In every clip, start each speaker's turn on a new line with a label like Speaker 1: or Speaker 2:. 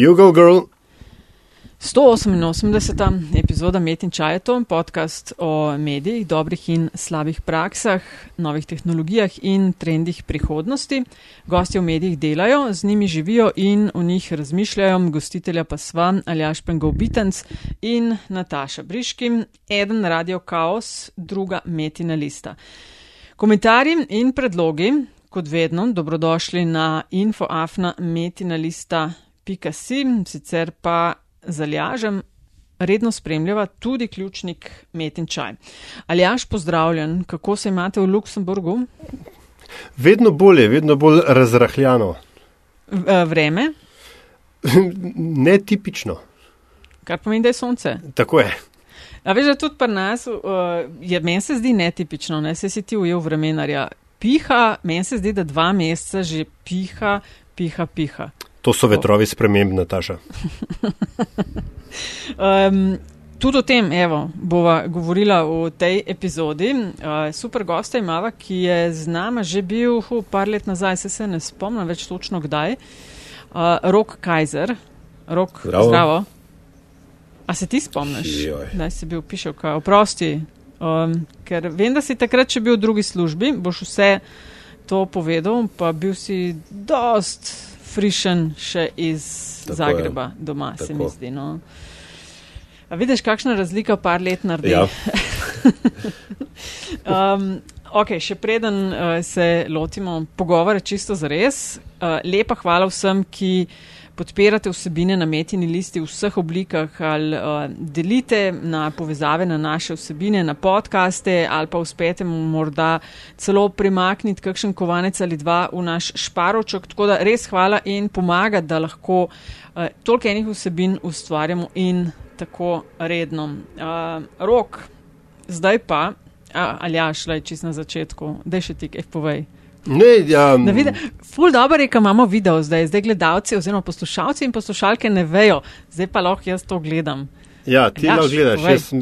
Speaker 1: You go, girl.
Speaker 2: 188. epizoda Met in Čajeto, podcast o medijih, dobrih in slabih praksah, novih tehnologijah in trendih prihodnosti. Gosti v medijih delajo, z njimi živijo in o njih razmišljajo, gostitelja pa sva Aljaš Pengov Bitenc in Nataša Briški, eden Radio Chaos, druga Metina lista. Komentarji in predlogi, kot vedno, dobrodošli na infoafna.metina.si, sicer pa zaljažem, redno spremljava tudi ključnik Met in Čaj. Aljaš, pozdravljen, kako se imate v Luksemburgu?
Speaker 1: Vedno bolje, vedno bolj razrahljano.
Speaker 2: V, vreme?
Speaker 1: Netipično.
Speaker 2: Kar pomeni, da je sonce.
Speaker 1: Tako je.
Speaker 2: A veš, da tudi pri nas, uh, je, meni se zdi netipično, ne se si ti ujel vremenarja. Piha, meni se zdi, da dva meseca že piha, piha, piha.
Speaker 1: To so vetrovi sprememb, Nataša.
Speaker 2: um, tudi o tem, evo, bova govorila v tej epizodi. Uh, super gosta imava, ki je z nama že bil hu, par let nazaj, se se ne spomnim več točno kdaj. Uh, Rok Kajzer. Rok, zdravo. zdravo. A se ti spomniš, da si bil pišel, kaj oprosti? Um, ker vem, da si takrat, če bil v drugi službi, boš vse to povedal, pa bil si dost frišen še iz Tako Zagreba je. doma, Tako. se mi zdi. No. A vidiš, kakšna razlika par let naredi?
Speaker 1: Ja.
Speaker 2: um, ok, še preden uh, se lotimo pogovora čisto za res, uh, lepa hvala vsem, ki podpirate vsebine na metini listi v vseh oblikah ali uh, delite na povezave na naše vsebine, na podkaste ali pa uspete morda celo primakniti kakšen kovanec ali dva v naš šparočok. Tako da res hvala in pomaga, da lahko uh, toliko enih vsebin ustvarjamo in tako redno. Uh, rok, zdaj pa, uh, ali ja, šla je čist na začetku, da še ti kaj povej.
Speaker 1: Ne, ja,
Speaker 2: Ful dobro je, da imamo video zdaj, zdaj gledalci oziroma poslušalci in poslušalke ne vejo, zdaj pa lahko jaz to gledam.
Speaker 1: Ja, ti lahko gledaš, jaz,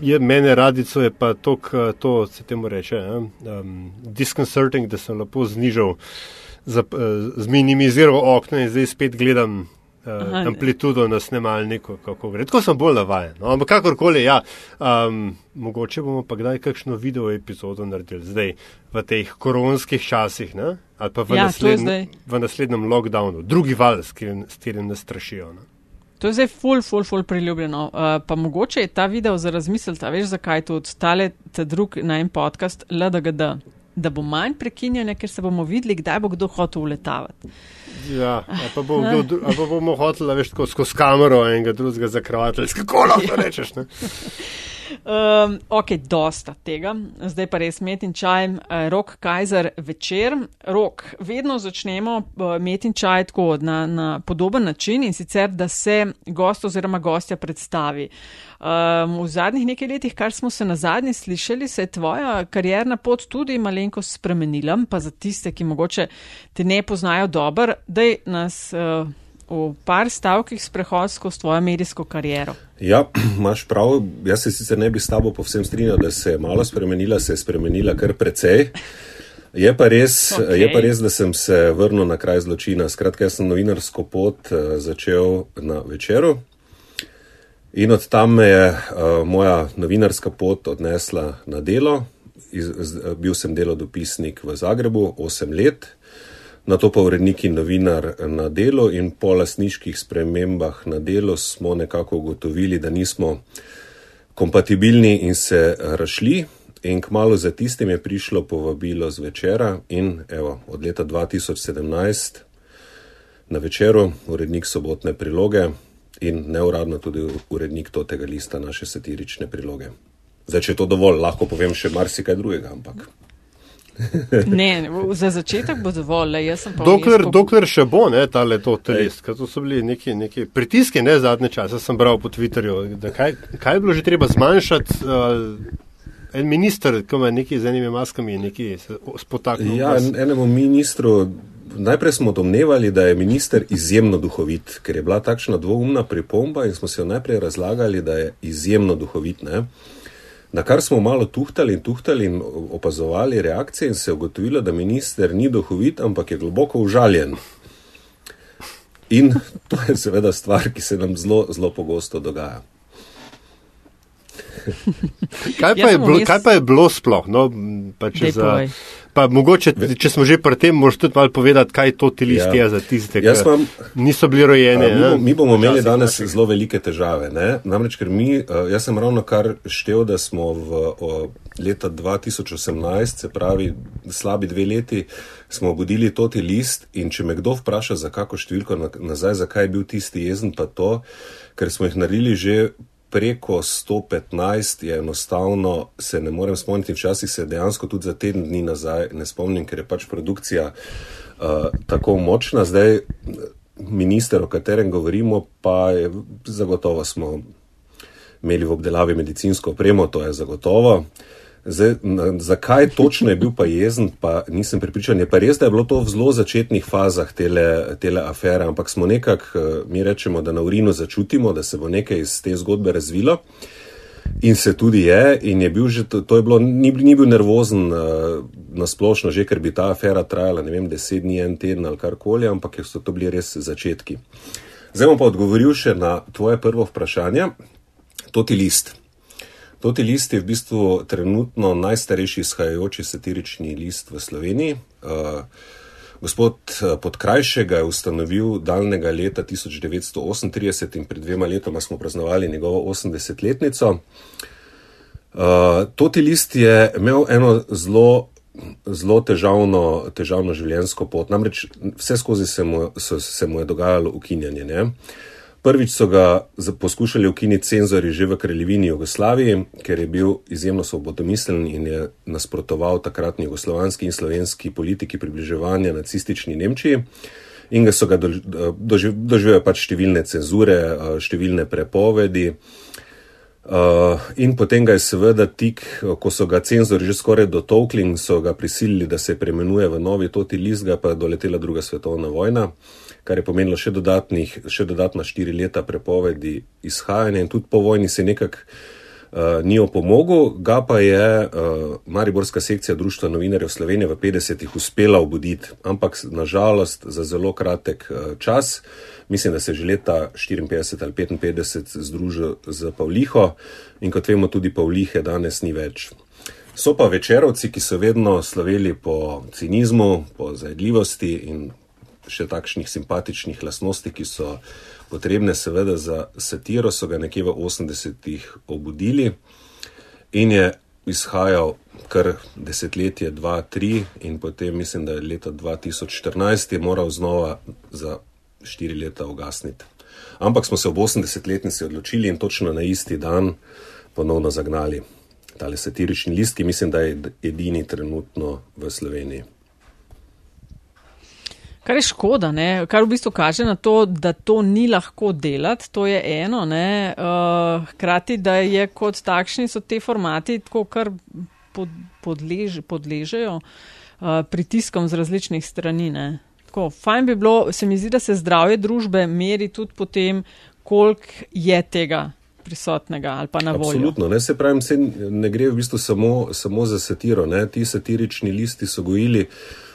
Speaker 1: je, mene radico je pa tok, to se temu reče, um, disconcerting, da sem lepo znižal, zminimiziral okno in zdaj spet gledam uh, amplitudo na snemalniku, kako gre. Tako sem bolj navajen. No? Ampak kakorkoli, ja, um, mogoče bomo pa kdaj kakšno video epizodo naredili zdaj v teh koronskih časih, ne? ali pa v,
Speaker 2: ja,
Speaker 1: naslednj, v naslednjem lockdownu, drugi val, s katerim nas strašijo. Ne?
Speaker 2: To je zdaj ful, ful, ful priljubljeno. Uh, pa mogoče je ta video za razmisliti, veš zakaj tudi tale, ta drug na en podcast, LDGD, da bo manj prekinjene, ker se bomo videli, kdaj bo kdo hotel uletavati.
Speaker 1: Ja, pa, bo, pa bomo hoteli, veš, skozi kamero enega drugega zakravati, kako lahko rečeš.
Speaker 2: Um, ok, dosta tega, zdaj pa res met in čaj, uh, rok Kajzer večer. Rok, vedno začnemo uh, met in čaj tako na, na podoben način in sicer, da se gost oziroma gostja predstavi. Um, v zadnjih nekaj letih, kar smo se na zadnji slišali, se je tvoja karjerna pot tudi malenko spremenila, pa za tiste, ki mogoče te ne poznajo dobro, da nas. Uh, v par stavkih sprehod skozi tvojo medijsko kariero.
Speaker 3: Ja, imaš prav. Jaz se sicer ne bi s tabo povsem strinjal, da se je malo spremenila, se je spremenila kar precej. Je pa, res, okay. je pa res, da sem se vrnil na kraj zločina. Skratka, jaz sem novinarsko pot uh, začel na večeru in od tam me je uh, moja novinarska pot odnesla na delo. Iz, z, bil sem delodopisnik v Zagrebu 8 let na to pa urednik in novinar na delo in po lasniških spremembah na delo smo nekako ugotovili, da nismo kompatibilni in se rašli. In kmalo za tistem je prišlo povabilo z večera in evo, od leta 2017 na večeru urednik sobotne priloge in neuradno tudi urednik tega lista naše satirične priloge. Zdaj, če je to dovolj, lahko povem še marsikaj drugega, ampak.
Speaker 2: ne, za začetek bo dovolj.
Speaker 1: Dokler, po... dokler še bo ne, ta leto telest, ker to so bili neki, neki pritiski, ne zadnje čase sem bral po Twitterju, da kaj, kaj je bilo že treba zmanjšati. Uh, En minister, ki ima neki z enimi maskami, neki spotaknjen.
Speaker 3: Ja, en, enemu ministru, najprej smo domnevali, da je minister izjemno duhovit, ker je bila takšna dvoumna pripomba in smo se jo najprej razlagali, da je izjemno duhovit. Ne? Na kar smo malo tuhtali in tuhtali in opazovali reakcije, in se je ugotovilo, da minister ni duhovit, ampak je globoko užaljen. In to je seveda stvar, ki se nam zelo, zelo pogosto dogaja.
Speaker 1: kaj, pa bilo, kaj pa je bilo sploh? No, pa za, pa mogoče, če smo že pri tem, možeš tudi malo povedati, kaj to ti listi ja. je za tiste, ki mam, niso bili rojeni.
Speaker 3: Mi, mi bomo imeli danes našega. zelo velike težave. Ne? Namreč, ker mi, jaz sem ravno kar štev, da smo v o, leta 2018, se pravi slabi dve leti, smo obudili toti list in če me kdo vpraša za kako številko nazaj, zakaj je bil tisti jezen, pa to, ker smo jih naredili že preko 115 je enostavno, se ne morem spomniti, včasih se dejansko tudi za teden dni nazaj ne spomnim, ker je pač produkcija uh, tako močna. Zdaj, minister, o katerem govorimo, pa je zagotovo smo imeli v obdelavi medicinsko opremo, to je zagotovo. Uh, Zdaj, zakaj točno je bil pa jezen, pa nisem pripričan. Je pa res, da je bilo to v zelo začetnih fazah tele, tele afere, ampak smo nekako, eh, mi rečemo, da na urinu začutimo, da se bo nekaj iz te zgodbe razvilo. In se tudi je, in je bil že, to, to je bilo, ni, ni bil nervozen uh, na splošno, že ker bi ta afera trajala, ne vem, deset dni, en teden ali karkoli, ampak so to bili res začetki. Zdaj bom pa odgovoril še na tvoje prvo vprašanje. To ti list. Toti list je v bistvu trenutno najstarejši izhajajoči satirični list v Sloveniji. Uh, gospod uh, Podkrajšek je ustanovil daljnega leta 1938 in pred dvema letoma smo praznovali njegovo 80-letnico. Uh, toti list je imel eno zelo, zelo težavno, težavno življenjsko pot, namreč vse skozi se mu, so, se mu je dogajalo ukinjanje. Ne? Prvič so ga poskušali ukiniti cenzori že v kraljevini Jugoslaviji, ker je bil izjemno svobodomislen in je nasprotoval takratni jugoslovanski in slovenski politiki približevanja nacistični Nemčiji. In ga so ga doživeli pač številne cenzure, številne prepovedi. Uh, in potem ga je seveda tik, ko so ga cenzori že skoraj dotokli in so ga prisilili, da se premenuje v novi toti list, ga pa je doletela druga svetovna vojna. Uh, kar je pomenilo še, še dodatna štiri leta prepovedi izhajanja in tudi po vojni se nekako uh, ni opomogel, ga pa je uh, Mariborska sekcija Društva novinarjev Slovenije v 50-ih uspela obuditi, ampak nažalost za zelo kratek uh, čas. Mislim, da se je že leta 54 ali 55 združil z Pavliho in kot vemo, tudi Pavlihe danes ni več. So pa večerovci, ki so vedno sloveli po cinizmu, po zajedljivosti in še takšnih simpatičnih lastnosti, ki so potrebne, seveda, za satiro, so ga nekje v 80-ih obudili in je izhajal kar desetletje, dva, tri, in potem mislim, da je leta 2014 je moral znova za štiri leta ugasniti. Ampak smo se ob 80-letnici odločili in točno na isti dan ponovno zagnali tale satirični list, ki mislim, da je edini trenutno v Sloveniji.
Speaker 2: Kar je škoda, ne? kar v bistvu kaže na to, da to ni lahko delati, to je eno. Uh, hkrati, da je kot takšni so te formati tako kar pod, podlež, podležejo uh, pritiskom z različnih strani. Ne? Tako, fajn bi bilo, se mi zdi, da se zdravje družbe meri tudi po tem, koliko je tega prisotnega ali pa na voljo.
Speaker 3: Absolutno, ne se pravim, se ne gre v bistvu samo, samo za satiro, ne? ti satirični listi so gojili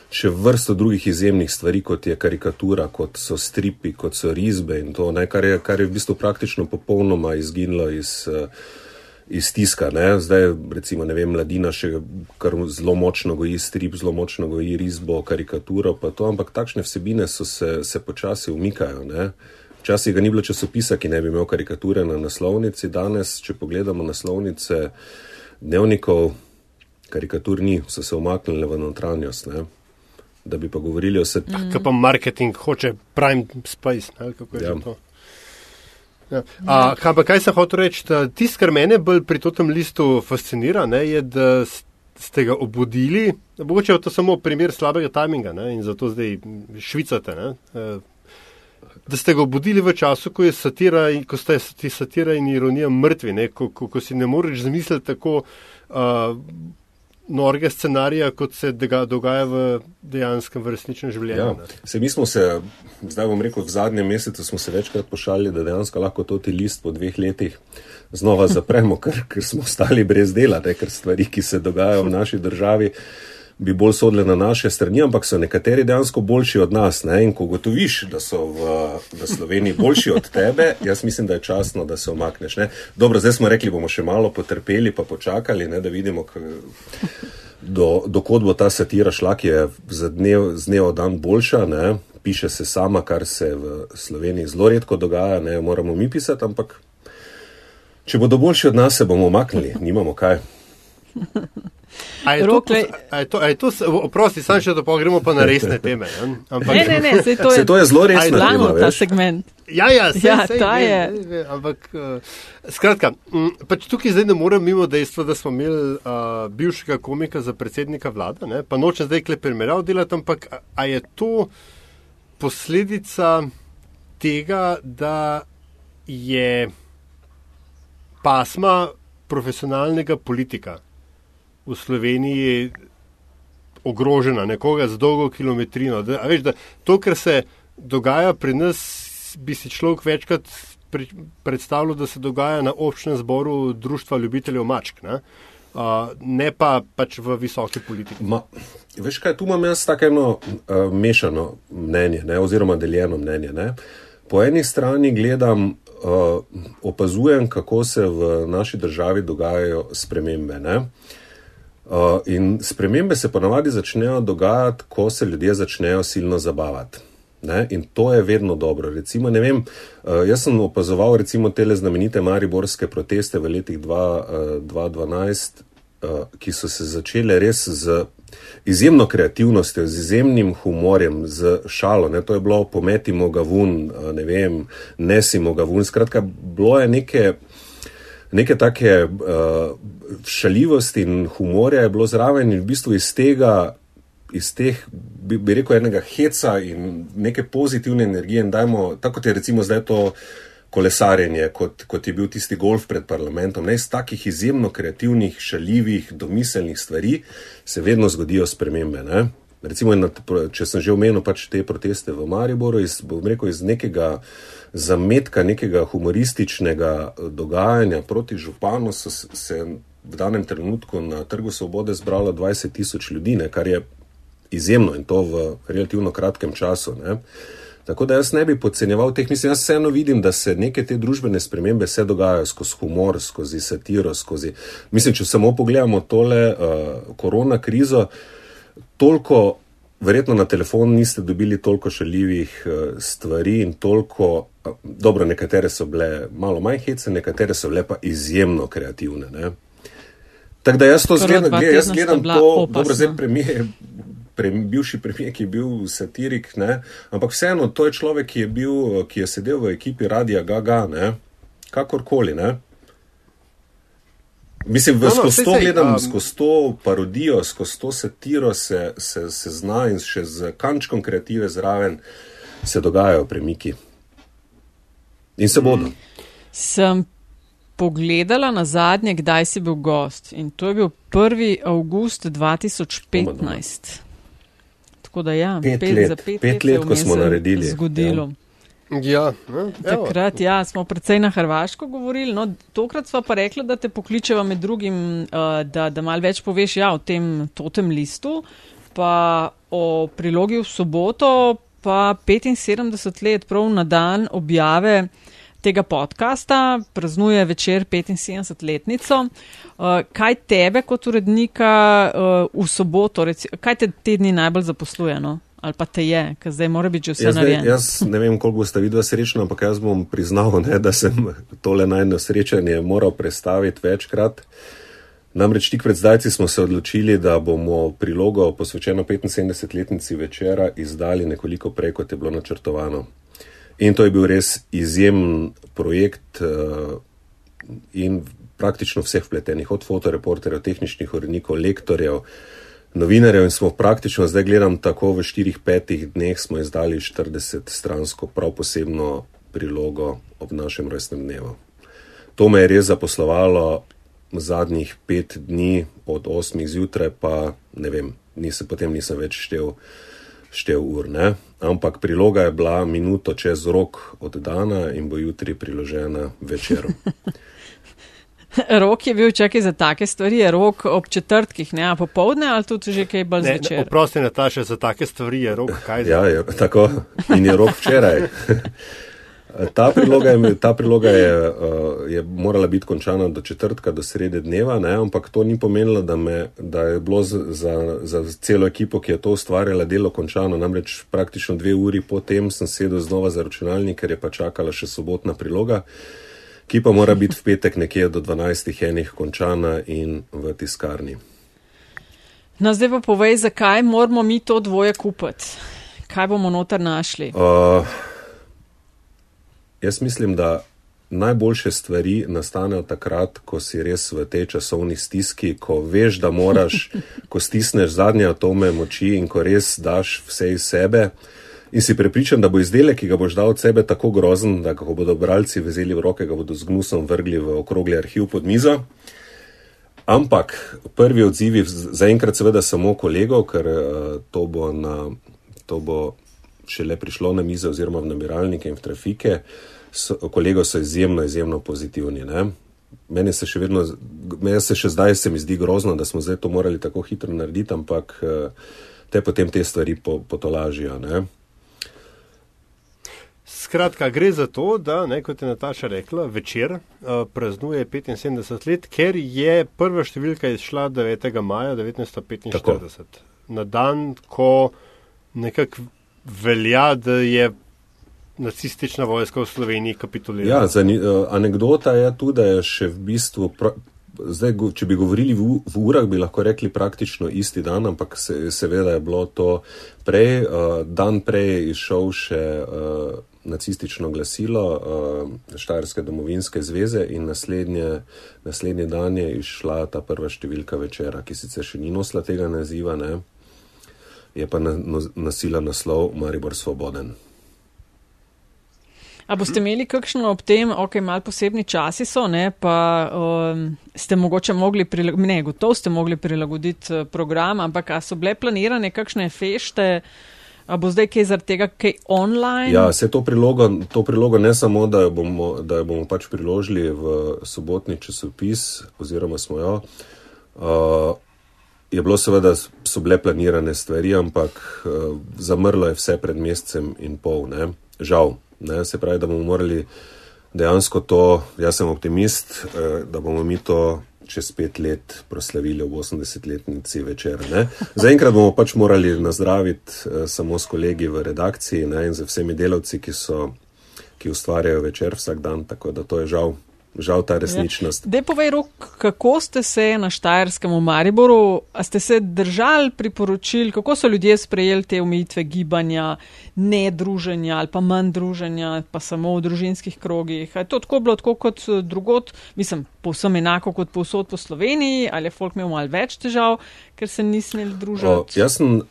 Speaker 3: še vrsto drugih izjemnih stvari, kot je karikatura, kot so stripi, kot so risbe in to, ne, kar, je, kar je v bistvu praktično popolnoma izginilo iz, eh, iz tiska. Ne. Zdaj, recimo, ne vem, mladina še kar zelo močno goji strip, zelo močno goji risbo, karikaturo, pa to, ampak takšne vsebine so se, se počasi umikajo. Ne. Včasih ga ni bilo časopisa, ki ne bi imel karikature na naslovnici, danes, če pogledamo naslovnice dnevnikov, karikatur ni, so se omaknile v notranjost. Ne da bi pa govorili o sebi.
Speaker 1: Mm. Kaj pa marketing hoče, prime space, ali kako je ja. to? Ja. A, kaj, pa, kaj se hoče reči? Tisto, kar mene bolj pri tem listu fascinira, ne, je, da ste ga obudili. Mogoče je to samo primer slabega tajminga ne, in zato zdaj švicate. Ne, e, da ste ga obudili v času, ko, satira, ko ste satira in ironija mrtvi, ne, ko, ko, ko si ne moreš zmisliti tako. Uh, norge scenarije, kot se dogaja v dejanskem resničnem življenju. Ja.
Speaker 3: Se, mi smo se, zdaj bom rekel, v zadnjem mesecu smo se večkrat pošali, da dejansko lahko to ti list po dveh letih znova zapremo, ker, ker smo ostali brez dela, ne, ker stvari, ki se dogajajo v naši državi, bi bolj sodile na naše strani, ampak so nekateri dejansko boljši od nas. Ne? In ko gotoviš, da so v, v Sloveniji boljši od tebe, jaz mislim, da je časno, da se omakneš. Ne? Dobro, zdaj smo rekli, bomo še malo potrpeli, pa počakali, ne? da vidimo, do, dokot bo ta satira šla, ki je z dnev, z dnev dan boljša. Ne? Piše se sama, kar se v Sloveniji zelo redko dogaja, ne moramo mi pisati, ampak če bodo boljši od nas, se bomo omaknili, nimamo kaj.
Speaker 1: Oprosti, samo še to pogremo pa na resne teme.
Speaker 2: Ampak, ne, ne, ne, se to,
Speaker 3: se to je zelo resno.
Speaker 2: Znamo ta segment.
Speaker 1: Ja, ja, se,
Speaker 2: ja
Speaker 1: se,
Speaker 2: ta
Speaker 1: ne,
Speaker 2: je.
Speaker 1: Ne, ne, ampak, uh, skratka, m, pač tukaj zdaj ne morem mimo dejstva, da smo imeli uh, bivšega komika za predsednika vlada, ne, pa nočem zdaj kle primerjav delati, ampak a, a je to posledica tega, da je pasma profesionalnega politika v Sloveniji ogrožena, nekoga z dolgo kilometrino. Da, veš, da to, kar se dogaja pri nas, bi si človek večkrat pri, predstavljal, da se dogaja na občnem zboru Društva ljubiteljev mačk. Ne? Uh, ne pa pač v visoki politiki.
Speaker 3: Ma, veš kaj, tu imam jaz tako eno uh, mešano mnenje, ne, oziroma deljeno mnenje. Ne. Po eni strani gledam, uh, opazujem, kako se v naši državi dogajajo spremembe. Ne. Uh, in spremembe se ponavadi začnejo dogajati, ko se ljudje začnejo silno zabavati. Ne? In to je vedno dobro. Recimo, vem, uh, jaz sem opazoval recimo te znamenite mariborske proteste v letih 2012, uh, uh, ki so se začele res z izjemno kreativnostjo, z izjemnim humorjem, z šalo. Ne? To je bilo pometimo ga vun, ne vem, nesimo ga vun. Skratka, bilo je nekaj neke take uh, šaljivosti in humorja je bilo zraven in v bistvu iz tega, iz teh, bi, bi rekel, enega heca in neke pozitivne energije in dajmo, tako kot je recimo zdaj to kolesarjenje, kot, kot je bil tisti golf pred parlamentom, ne iz takih izjemno kreativnih, šaljivih, domiselnih stvari se vedno zgodijo spremembe. Ne? Recimo, če sem že omenil pač te proteste v Mariboru, iz, rekel, iz nekega zametka nekega humorističnega eh, dogajanja proti županu so se v danem trenutku na Trgu Svobode zbralo 20 tisoč ljudi, ne, kar je izjemno in to v relativno kratkem času. Ne. Tako da jaz ne bi podcenjeval teh, mislim, jaz vseeno vidim, da se neke te družbene spremembe se dogajajo skozi humor, skozi satiro, skozi. Mislim, če samo pogledamo tole uh, korona krizo, toliko verjetno na telefon niste dobili toliko šaljivih uh, stvari in toliko, uh, dobro, nekatere so bile malo manj hece, nekatere so bile pa izjemno kreativne. Ne? Tako da jaz to zgledam, gled, jaz gledam to, opasno. dobro, zdaj premije. Pre, bivši premijer, ki je bil satirik, ne? ampak vseeno, to je človek, ki je, bil, ki je sedel v ekipi Radia Gaga, ne? kakorkoli. Ne? Mislim, da no, no, skozi to gledam, um, skozi to parodijo, skozi to satiro se, se, se zna in še z kančkom kreative zraven se dogajajo premiki. In se bodo.
Speaker 2: Sem pogledala na zadnje, kdaj si bil gost in to je bil 1. august 2015. Tako da ja,
Speaker 3: pet, pet let, za pet, pet let, let ko smo naredili.
Speaker 2: Zgodilo. Ja.
Speaker 1: Ja, ne,
Speaker 2: Takrat ja, smo predvsej na Hrvaško govorili. No, tokrat smo pa rekli, da te pokličeva med drugim, uh, da, da mal več poveš ja, o tem totem listu, pa o prilogi v soboto, pa 75 let prav na dan objave tega podcasta, praznuje večer 75 letnico. Uh, kaj tebe kot urednika uh, v soboto, kaj te te dni najbolj zaposluje? No? Ali pa te je, ker zdaj mora biti že vse narejeno.
Speaker 3: Jaz ne vem, koliko ste videli srečno, ampak jaz bom priznal, ne, da sem tole najno srečanje moral predstaviti večkrat. Namreč tik pred zdajci smo se odločili, da bomo prilogo posvečeno 75-letnici večera izdali nekoliko prej, kot je bilo načrtovano. In to je bil res izjemen projekt uh, in praktično vseh vpletenih, od fotoreporterjev, tehničnih urednikov, lektorjev, uh, novinarjev in smo praktično, zdaj gledam tako v 4-5 dneh, smo izdali 40 stransko prav posebno prilogo ob našem rojstnem dnevu. To me je res zaposlovalo zadnjih pet dni od 8 zjutraj, pa ne vem, nisem, potem nisem več štev, štev ur. Ne? Ampak priloga je bila minuto čez rok od dana in bo jutri priložena večer.
Speaker 2: Rok je bil čakaj za take stvari, je rok ob četrtkih, ne, a popovdne ali tudi že kaj bolj zvečer?
Speaker 1: Oprosti, Nataša, za take stvari je rok kaj za?
Speaker 3: Ja, je, tako. In je rok včeraj. Ta priloga, je, ta priloga je, uh, je morala biti končana do četrtka, do srede dneva, ne? ampak to ni pomenilo, da, me, da je bilo za, za celo ekipo, ki je to ustvarjala, delo končano. Namreč praktično dve uri potem sem sedel znova za računalnik, ker je pa čakala še sobotna priloga, ki pa mora biti v petek nekje do 12. enih končana in v tiskarni.
Speaker 2: No, zdaj pa povej, zakaj moramo mi to dvoje kupiti? Kaj bomo noter našli?
Speaker 3: Uh, Jaz mislim, da najboljše stvari nastanejo takrat, ko si res v tej časovni stiski, ko veš, da moraš, ko stisneš zadnje atome moči in ko res daš vse iz sebe. In si prepričan, da bo izdelek, ki ga boš dal od sebe, tako grozen, da ga bodo bralci vzeli v roke, ga bodo z gnusom vrgli v okrogli arhiv pod mizo. Ampak prvi odzivi, zaenkrat seveda samo kolegov, ker uh, to bo, na, to bo šele prišlo na mizo oziroma v nabiralnike in v trafike, so, kolego so izjemno, izjemno pozitivni. Ne? Meni se še vedno, meni se še zdaj se mi zdi grozno, da smo zdaj to morali tako hitro narediti, ampak eh, te potem te stvari po, potolažijo. Ne?
Speaker 1: Skratka, gre za to, da, ne, kot je Nataša rekla, večer uh, praznuje 75 let, ker je prva številka izšla 9. maja 1945. Tako. Na dan, ko nekako velja, da je nacistična vojska v Sloveniji kapitulirala.
Speaker 3: Ja, zani, uh, anekdota je tudi, da je še v bistvu. Pra, Zdaj, če bi govorili v, v urah, bi lahko rekli praktično isti dan, ampak se, seveda je bilo to prej. Uh, dan prej je išel še uh, nacistično glasilo uh, Štajerske domovinske zveze in naslednje, naslednji dan je išla ta prva številka večera, ki sicer še ni nosila tega naziva. Ne? je pa na, no, nasila naslov Maribor Svoboden.
Speaker 2: A boste imeli kakšno ob tem, ok, malo posebni časi so, ne, pa um, ste mogoče mogli prilagoditi, ne, gotovo ste mogli prilagoditi uh, program, ampak a so bile planirane kakšne fešte, a bo zdaj kaj zaradi tega, kaj online?
Speaker 3: Ja, se to prilogo, to prilogo ne samo, da jo bomo, da jo bomo pač priložili v sobotni časopis, oziroma smo jo, uh, je bilo seveda, so bile planirane stvari, ampak uh, zamrlo je vse pred mesecem in pol, ne? žal. Ne? Se pravi, da bomo morali dejansko to, jaz sem optimist, uh, da bomo mi to čez pet let proslavili ob 80-letnici večer. Ne? Zaenkrat bomo pač morali nazdraviti uh, samo s kolegi v redakciji ne? in z vsemi delavci, ki, so, ki ustvarjajo večer vsak dan, tako da to je žal žal ta resničnost.
Speaker 2: Ja. Dej povej, Rok, kako ste se na Štajerskem v Mariboru, a ste se držali priporočil, kako so ljudje sprejeli te omejitve gibanja, ne druženja ali pa manj druženja, pa samo v družinskih krogih? A je to tako bilo tako kot eh, drugot, mislim, povsem enako kot povsod po Sloveniji, ali je folk imel malo več težav, ker se nisi smeli družiti?
Speaker 3: Jaz sem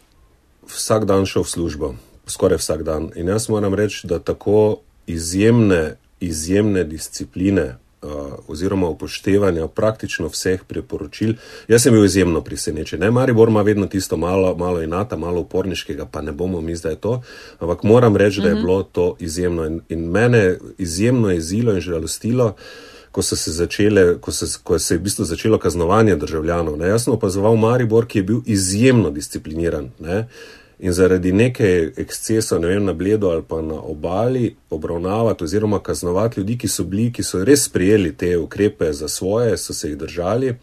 Speaker 3: vsak dan šel v službo, skoraj vsak dan. In jaz moram reči, da tako izjemne, izjemne discipline, oziroma upoštevanja praktično vseh priporočil. Jaz sem bil izjemno presenečen. Ne, Maribor ima vedno tisto malo, malo inata, malo uporniškega, pa ne bomo mi zdaj to, ampak moram reči, da je mhm. bilo to izjemno in, in mene izjemno jezilo in žalostilo. Ko, se začele, ko, se, ko se je v bistvu začelo kaznovanje državljanov. Ne? Jaz sem opazoval Maribor, ki je bil izjemno discipliniran. Ne? In zaradi neke ekscesa, ne vem, na bledu ali pa na obali obravnavati oziroma kaznovati ljudi, ki so bili, ki so res sprijeli te ukrepe za svoje, so se jih držali.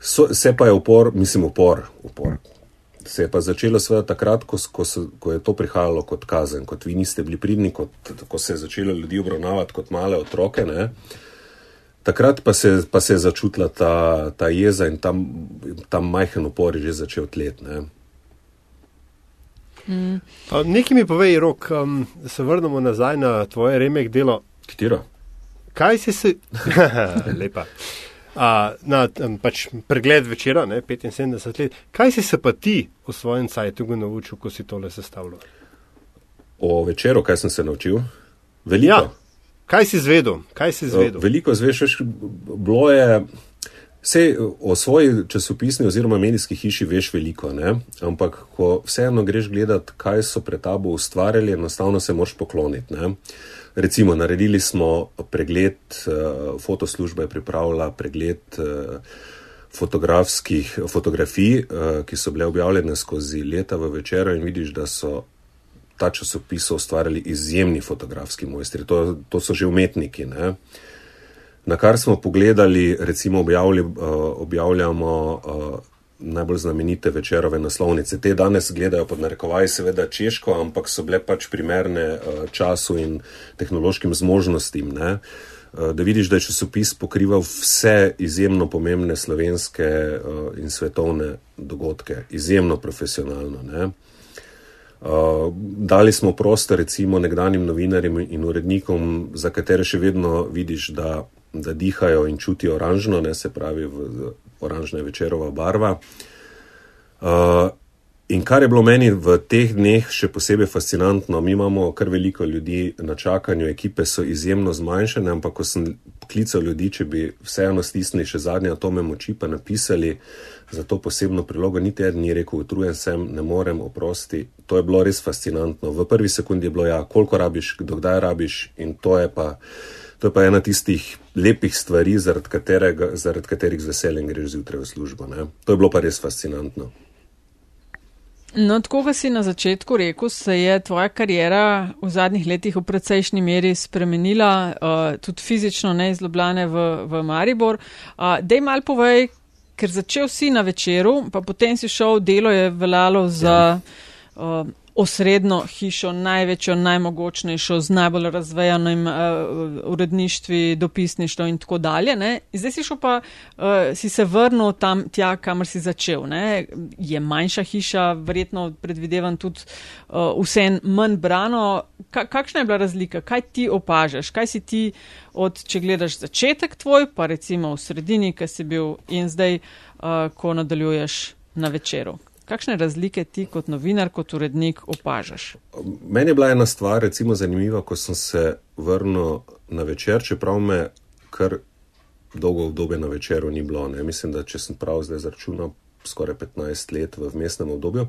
Speaker 3: So, se pa je upor, mislim, upor, upor. Se je pa začelo seveda takrat, ko, ko, so, ko je to prihajalo kot kazen, kot vi niste bili pridni, kot, ko se je začelo ljudi obravnavati kot male otroke. Ne? Takrat pa se, pa se je začutila ta, ta jeza in tam, tam majhen upor je že začel tlet. Ne?
Speaker 1: Mm. Nekaj mi povej, rok, um, da se vrnemo nazaj na tvoje remek delo.
Speaker 3: Katero?
Speaker 1: Kaj si se. Lepa. A, na um, pač pregled večera, ne, 75 let. Kaj si se pa ti v svojem sajtu naučil, ko si tole sestavljal?
Speaker 3: O večeru, kaj sem se naučil? Veliko. Ja.
Speaker 1: Kaj si zvedel? Kaj si zvedel?
Speaker 3: Veliko zveš, bilo je. Vse o svoji časopisni oziroma medijski hiši veš veliko, ne? ampak ko vseeno greš gledati, kaj so pred tabo ustvarjali, enostavno se moraš pokloniti. Ne? Recimo, naredili smo pregled, uh, fotoslužba je pripravila pregled uh, fotografskih fotografij, uh, ki so bile objavljene skozi leta v večeru in vidiš, da so ta časopis ustvarjali izjemni fotografski mojstri. To, to so že umetniki. Ne? Na kar smo pogledali, recimo objavli, uh, objavljamo uh, najbolj znamenite večerove naslovnice. Te danes gledajo pod narekovaj, seveda češko, ampak so bile pač primerne uh, času in tehnološkim zmožnostim. Ne? Da vidiš, da je časopis pokrival vse izjemno pomembne slovenske in svetovne dogodke, izjemno profesionalno. Ne? Uh, dali smo prostor, recimo, nekdanjim novinarjem in urednikom, za katere še vedno vidiš, da da dihajo in čutijo oranžno, ne se pravi, v, oranžna je večerova barva. Uh, in kar je bilo meni v teh dneh še posebej fascinantno, mi imamo kar veliko ljudi na čakanju, ekipe so izjemno zmanjšane, ampak ko sem klical ljudi, če bi vseeno stisnili še zadnje atome moči, pa napisali za to posebno prilogo, niti en ni rekel, utrujen sem, ne morem, oprosti. To je bilo res fascinantno. V prvi sekundi je bilo, ja, koliko rabiš, dokdaj rabiš in to je pa. To je pa ena tistih lepih stvari, zaradi, katerega, zaradi katerih z veseljem greš zjutraj v službo. Ne? To je bilo pa res fascinantno.
Speaker 2: No, tako kot si na začetku rekel, se je tvoja karijera v zadnjih letih v precejšnji meri spremenila, uh, tudi fizično ne izlobljane v, v Maribor. Uh, Dej mal povej, ker začel si na večeru, pa potem si šel, delo je veljalo za. Ja. Uh, osrednjo hišo, največjo, najmogočnejšo, z najbolj razvejanim uh, uredništvi, dopisništvo in tako dalje. Ne? Zdaj si pa, uh, si se vrnil tam, tja, kamor si začel. Ne? Je manjša hiša, verjetno predvidevam tudi uh, vse manj brano. Ka kakšna je bila razlika? Kaj ti opažaš? Kaj si ti, od, če gledaš začetek tvoj, pa recimo v sredini, ki si bil in zdaj, uh, ko nadaljuješ na večeru? Kakšne razlike ti kot novinar, kot urednik opažaš?
Speaker 3: Meni je bila ena stvar, recimo, zanimiva, ko sem se vrnil na večer, čeprav me kar dolgo obdobje na večeru ni bilo. Ne? Mislim, da če sem prav zdaj zračunal, skoraj 15 let v mestnem obdobju.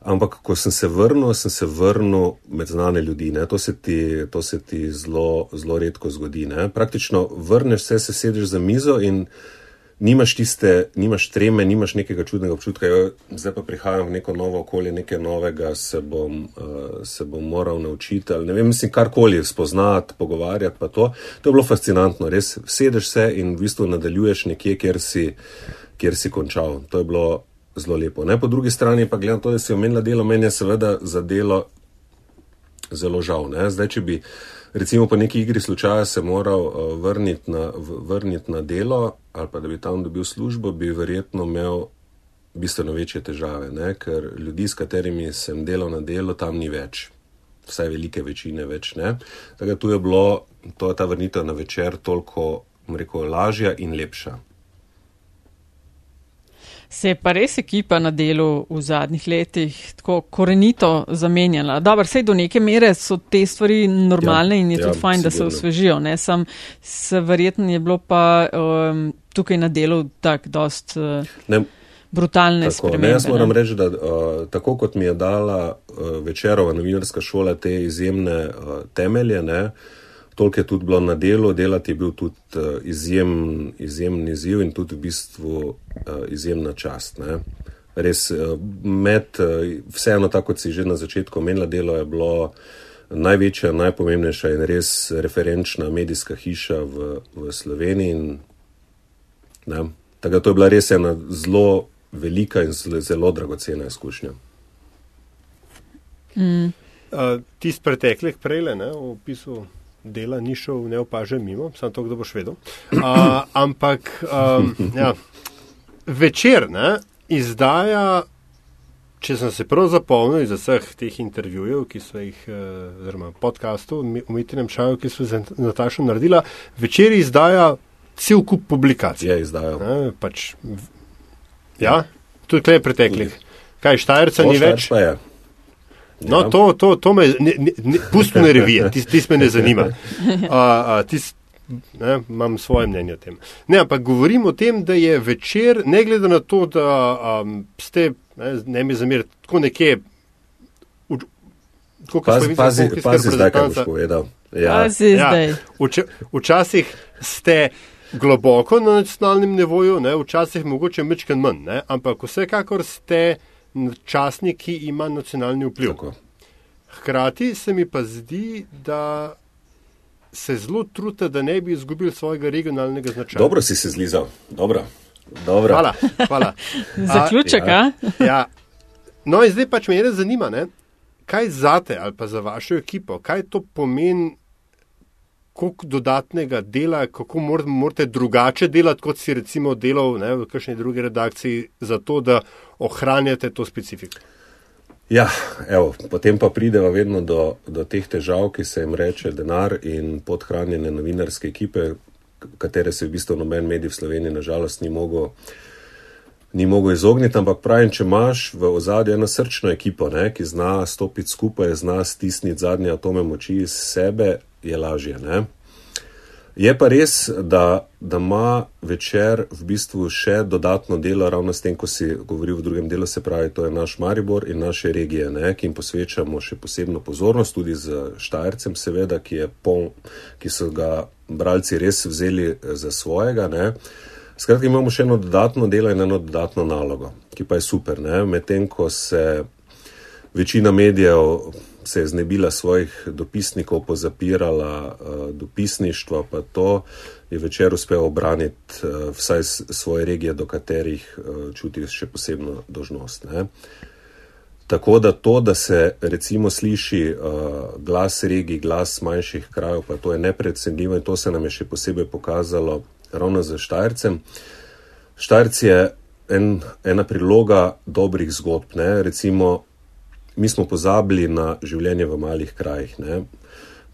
Speaker 3: Ampak, ko sem se vrnil, sem se vrnil med znane ljudi. To se ti, to se ti zelo, zelo redko zgodi. Ne? Praktično vrneš se, se sediš za mizo in nimaš tiste, nimaš treme, nimaš nekega čudnega občutka, jo, zdaj pa prihajam v neko novo okolje, nekaj novega se bom, uh, se bom moral naučiti. Ne vem, mislim, karkoli spoznati, pogovarjati. To. to je bilo fascinantno, res sedeš se in v bistvu nadaljuješ nekje, kjer si, kjer si končal. To je bilo zelo lepo. Ne? Po drugi strani pa gledam to, da si omenila delo, meni je seveda za delo zelo žal. Ne? Zdaj, če bi recimo po neki igri slučaja se moral uh, vrniti na, vrnit na delo ali pa da bi tam dobil službo, bi verjetno imel bistveno večje težave, ne? ker ljudi, s katerimi sem delal na delo, tam ni več. Vsaj velike večine več ne. Tako da tu je bilo, to je ta vrnitev na večer toliko, rekel, lažja in lepša.
Speaker 2: Se je pa res ekipa na delu v zadnjih letih tako korenito zamenjala. Dobro, sej do neke mere so te stvari normalne ja, in je ja, tudi fajn, sigurno. da se osvežijo. Ne? Sam se verjetno je bilo pa um, tukaj na delu tak dost uh, ne, brutalne tako, spremembe.
Speaker 3: Ne, jaz moram reči, da uh, tako kot mi je dala uh, večerova novinarska šola te izjemne uh, temelje, ne, uh, Toliko je tudi bilo na delu, delati je bil tudi uh, izjem, izjemen izziv in tudi v bistvu uh, izjemna čast. Ne. Res uh, med, vseeno tako, kot si že na začetku omenila, delo je bilo največja, najpomembnejša in res referenčna medijska hiša v, v Sloveniji. In, ne, tako to je bila res ena zelo velika in zelo, zelo dragocena izkušnja.
Speaker 1: Mm. Uh, Tisti preteklih prele, ne, v opisu dela ni šel neopažen mimo, samo to, kdo bo švedel. Uh, ampak um, ja, večer ne, izdaja, če sem se prav zapomnil iz vseh teh intervjujev, ki so jih, eh, oziroma podkastov, umetnem šaju, ki so z Natašo naredila, večer izdaja cel kup publikacij.
Speaker 3: Je izdajal.
Speaker 1: Ne, pač, ja, tudi je preteklih. Kaj, Štajerca ni več?
Speaker 3: Je.
Speaker 1: No, ja. to, to, to me, pusti me revije, ti, ti me ne zanima. A, a, tis, ne, imam svoje mnenje o tem. Ne, ampak govorim o tem, da je večer, ne glede na to, da um, ste, ne, ne mi zamerite, tako nekje.
Speaker 3: Pazi, pazi, pazi zdaj, kaj boš povedal.
Speaker 2: Ja. Ja.
Speaker 1: Vč, včasih ste globoko na nacionalnem nivoju, ne? včasih mogoče mečken manj, ne? ampak vsekakor ste časnik, ki ima nacionalni vpliv. Tako. Hkrati se mi pa zdi, da se zelo trudite, da ne bi izgubili svojega regionalnega značaja.
Speaker 3: Dobro si se zlizal, dobro. dobro.
Speaker 1: Hvala. hvala.
Speaker 2: Zaključek, a?
Speaker 1: Ja. ja. No, in zdaj pač me res zanima, ne? kaj zate ali pa za vašo ekipo, kaj to pomeni, koliko dodatnega dela, kako morate drugače delati, kot si recimo delal ne, v kakšni drugi redakciji, zato da ohranjate to specifiko.
Speaker 3: Ja, evo, potem pa prideva vedno do, do teh težav, ki se jim reče denar in podhranjene novinarske ekipe, katere se v bistvu noben medij v Sloveniji nažalost ni mogel, ni mogel izogniti. Ampak pravim, če imaš v ozadju eno srčno ekipo, ne, ki zna stopiti skupaj, zna stisniti zadnje atome moči iz sebe, je lažje. Ne. Je pa res, da, da ima večer v bistvu še dodatno delo, ravno s tem, ko si govoril v drugem delu, se pravi, to je naš Maribor in naše regije, ne, ki jim posvečamo še posebno pozornost, tudi z Štajercem, seveda, ki, pol, ki so ga bralci res vzeli eh, za svojega. Ne. Skratka, imamo še eno dodatno delo in eno dodatno nalogo, ki pa je super. Medtem ko se večina medijev se je znebila svojih dopisnikov, pozapirala uh, dopisništva, pa to je večer uspel obraniti uh, vsaj svoje regije, do katerih uh, čuti še posebno dožnost. Ne? Tako da to, da se recimo sliši uh, glas regij, glas manjših krajev, pa to je nepredsedljivo in to se nam je še posebej pokazalo ravno za Štajercem. Štajerc je en, ena priloga dobrih zgodb. Ne? Recimo mi smo pozabili na življenje v malih krajih. Ne?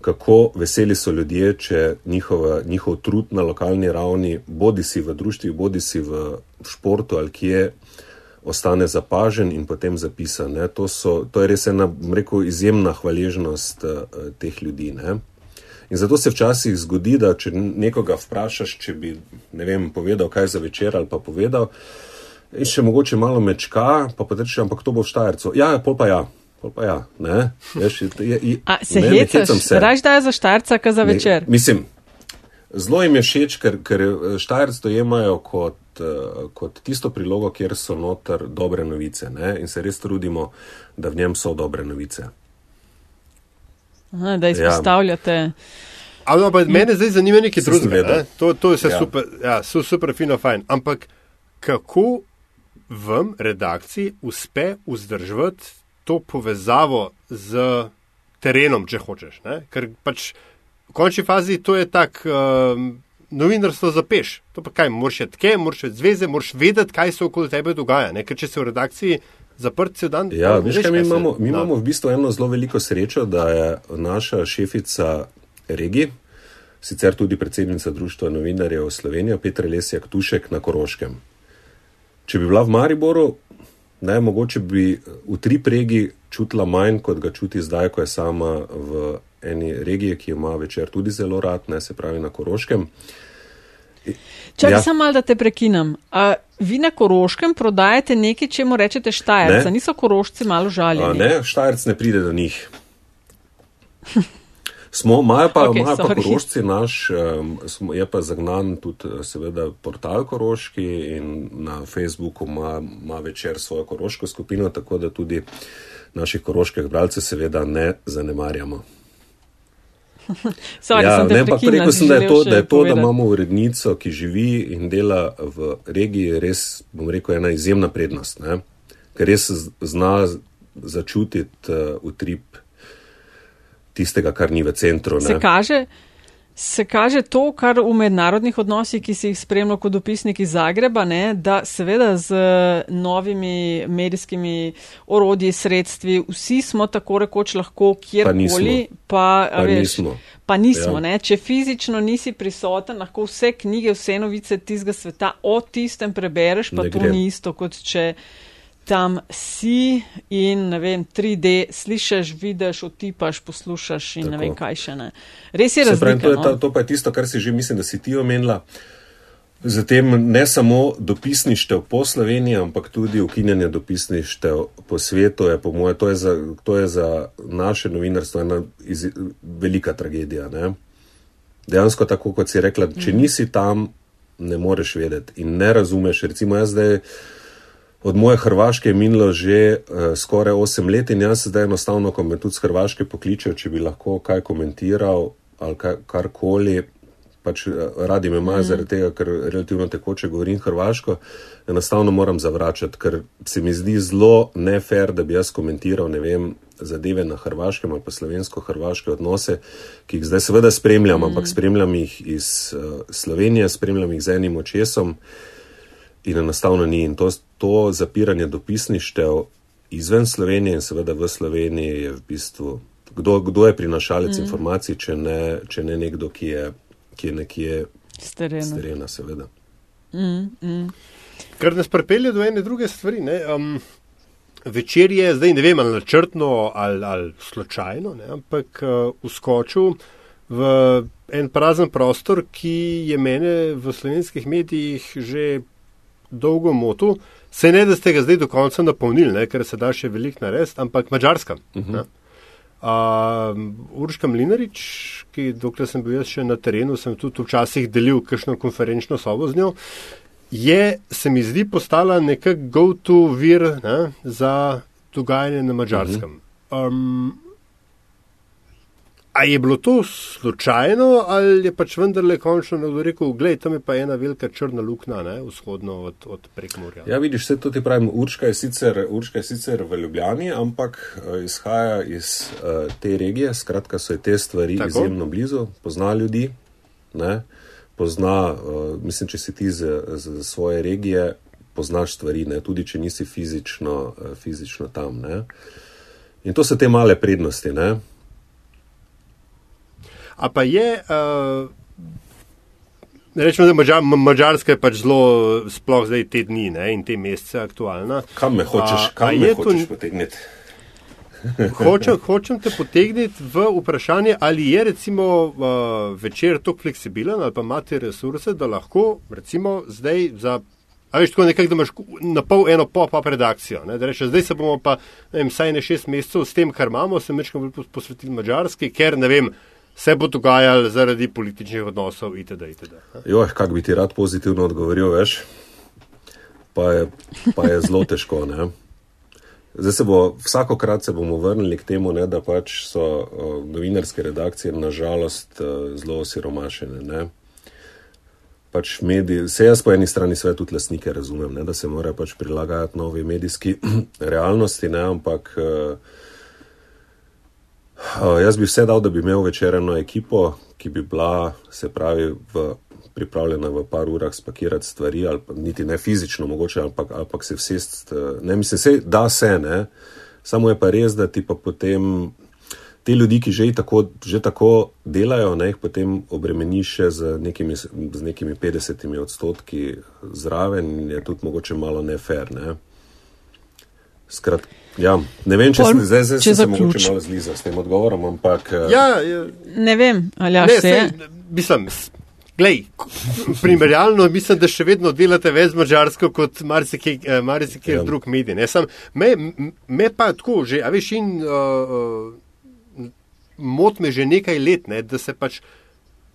Speaker 3: Kako veseli so ljudje, če njihova, njihov trud na lokalni ravni, bodi si v društvu, bodi si v športu ali kje, ostane zapažen in potem zapisan. To, so, to je res ena rekel, izjemna hvaležnost uh, teh ljudi. Ne? In zato se včasih zgodi, da če nekoga vprašaš, če bi vem, povedal, kaj za večer ali pa povedal, uh, In še mogoče malo mečka, pa pa reče, ampak to bo v Štajercu. Ja, pol pa ja. Pol pa ja, ne? Veš, je, je,
Speaker 2: A se hecaš, raž da je za Štajerca, ka za večer?
Speaker 3: Ne, mislim, zelo jim je všeč, ker, ker Štajerc dojemajo kot, uh, kot tisto prilogo, kjer so noter dobre novice. Ne? In se res trudimo, da v njem so dobre novice.
Speaker 2: Aha, da izpostavljate. Ja.
Speaker 1: Ampak mene zdaj zanima nekaj drugega. Ne? To, to je vse ja. super, ja, super, fino, fajn. Ampak kako vam, redakciji, uspe vzdrževati to povezavo z terenom, če hočeš. Ne? Ker pač v končni fazi to je tako. Um, Novinarstvo zapeš, to pa kaj, moraš iti tke, moraš iti zveze, moraš vedeti, kaj se okoli tebe dogaja. Ne? Ker če si v redakciji zaprt cel dan.
Speaker 3: Ja, veš, kaj, mi, imamo, mi imamo v bistvu eno zelo veliko srečo, da je naša šefica regi, sicer tudi predsednica Društva novinarjev Slovenije, Petra Lesjak Tušek na Koroškem. Če bi bila v Mariboru, ne, mogoče bi v tri pregi čutila manj, kot ga čuti zdaj, ko je sama v eni regiji, ki ima večer tudi zelo rad, ne se pravi na Koroškem.
Speaker 2: Če ja. sem mal, da te prekinem. A vi na Koroškem prodajate nekaj, če mu rečete Štajerca, ne. niso Korošci malo žaljeni?
Speaker 3: Ne, Štajerc ne pride do njih. Smo, imajo pa, okay, imajo pa korošci naš, um, je pa zagnan tudi seveda portal koroški in na Facebooku ima, ima večer svojo koroško skupino, tako da tudi naših koroških bralcev seveda ne zanemarjamo.
Speaker 2: Sorry, ja, ne, pa
Speaker 3: rekel sem, da je to, da, je to da imamo urednico, ki živi in dela v regiji, res, bom rekel, ena izjemna prednost, ne? ker res zna začutiti uh, utrip tistega, kar ni v centru.
Speaker 2: Se kaže, se kaže to, kar v mednarodnih odnosih, ki si jih spremljal kot dopisnik iz Zagreba, ne, da seveda z novimi medijskimi orodji, sredstvi, vsi smo tako rekoč lahko kjerkoli, pa,
Speaker 3: pa, pa veš, nismo.
Speaker 2: Pa nismo ja. Če fizično nisi prisoten, lahko vse knjige, vse novice tistega sveta o tistem prebereš, pa ne to gre. ni isto, kot če tam si in ne vem, 3D, slišiš, vidiš, otipaš, poslušaš in Tako. ne vem, kaj še ne. Res je razumljivo.
Speaker 3: To, to pa je tisto, kar si že mislim, da si ti omenila. Zatem ne samo dopisništev po Sloveniji, ampak tudi ukinjanje dopisništev po svetu je, po moje, to je za, to je za naše novinarstvo ena iz, velika tragedija. Ne? Dejansko, tako kot si rekla, če nisi tam, ne moreš vedeti in ne razumeš. Recimo, jaz zdaj od moje Hrvaške je minilo že uh, skoraj 8 let in jaz zdaj enostavno, ko me tudi z Hrvaške pokličejo, če bi lahko kaj komentiral ali kaj, karkoli pač eh, radi me imajo, mm. zaradi tega, ker relativno tekoče govorim hrvaško, enostavno moram zavračati, ker se mi zdi zelo nefer, da bi jaz komentiral, ne vem, zadeve na hrvaškem ali pa slovensko-hrvaške odnose, ki jih zdaj seveda spremljam, mm. ampak spremljam jih iz uh, Slovenije, spremljam jih z enim očesom in enostavno ni. In to, to zapiranje dopisništev izven Slovenije in seveda v Sloveniji je v bistvu. Kdo, kdo je prinašalec mm. informacij, če ne, če ne nekdo, ki je ki je nekje
Speaker 2: starena,
Speaker 3: seveda.
Speaker 2: Mm, mm.
Speaker 1: Kar nas pripelje do ene druge stvari. Um, večer je zdaj, ne vem, ali načrtno ali, ali slučajno, ne, ampak uh, uskočil v en prazen prostor, ki je mene v slovenskih medijih že dolgo motil. Se ne, da ste ga zdaj do konca napolnili, ker se da še veliko narediti, ampak mačarska. Uh mhm. -huh. Uh, Urška Mlinarič, ki dokler sem bil jaz še na terenu, sem tudi včasih delil kakšno konferenčno sobo z njo, je, se mi zdi, postala nekak go-to vir ne, za dogajanje na mačarskem. Um, A je bilo to slučajno ali je pač vendarle končno nekdo rekel, gledaj, tam je pa ena velika črna luknja, ne, vzhodno od, od prekmorja.
Speaker 3: Ja, vidiš, vse to ti pravim, Urška je, sicer, Urška je sicer v Ljubljani, ampak uh, izhaja iz uh, te regije, skratka so te stvari Tako? izjemno blizu, pozna ljudi, ne, pozna, uh, mislim, če si ti z, z svoje regije, poznaš stvari, ne, tudi če nisi fizično, uh, fizično tam. Ne. In to so te male prednosti, ne.
Speaker 1: A pa je, uh, rečemo, da Mađar, Mađarska je pač zelo, sploh zdaj te dni ne, in te mesece aktualna.
Speaker 3: Kam me hočeš, a, kam a me hočeš to, potegniti?
Speaker 1: hočem, hočem te potegniti v vprašanje, ali je recimo uh, večer tako fleksibilen ali pa imate resurse, da lahko recimo zdaj za. A veš, tako nekako, da imaš na pol eno pop-up redakcijo. Ne, da rečeš, zdaj se bomo pa, ne vem, saj ne šest mesecev s tem, kar imamo, se mečkam posvetili mađarski, ker, ne vem, se bo dogajalo zaradi političnih odnosov itd. itd.
Speaker 3: Jo, kak bi ti rad pozitivno odgovoril, veš, pa je, pa je zelo težko. Ne? Zdaj se bo, vsakokrat se bomo vrnili k temu, ne, da pač so uh, novinarske redakcije nažalost uh, zelo osiromašene. Ne? Pač mediji, vse jaz po eni strani sve tudi lasnike razumem, ne, da se morajo pač prilagajati novi medijski realnosti, ne, ampak Uh, jaz bi vse dal, da bi imel večerno ekipo, ki bi bila, se pravi, v, pripravljena v par urah spakirati stvari, ali pa niti ne fizično, mogoče, ampak, ampak se vsest. Ne, mislim, se da se ne. Samo je pa res, da ti pa potem te ljudi, ki že tako, že tako delajo, ne jih potem obremeniš z nekimi, z nekimi 50 odstotki zraven, je tudi mogoče malo nefer. Ne. Skratka. Ja, ne vem, če, Pol, sem, zdaj, zdaj če se mogoče malo zliza s tem odgovorom, ampak.
Speaker 1: Eh, ja, ja.
Speaker 2: Ne vem, ali ja se je.
Speaker 1: Mislim, glej, primerjalno mislim, da še vedno delate več mačarsko kot marsikaj eh, ja. drug medij. Me, me pa tako že, a veš, in uh, uh, mot me že nekaj let, ne, da se pač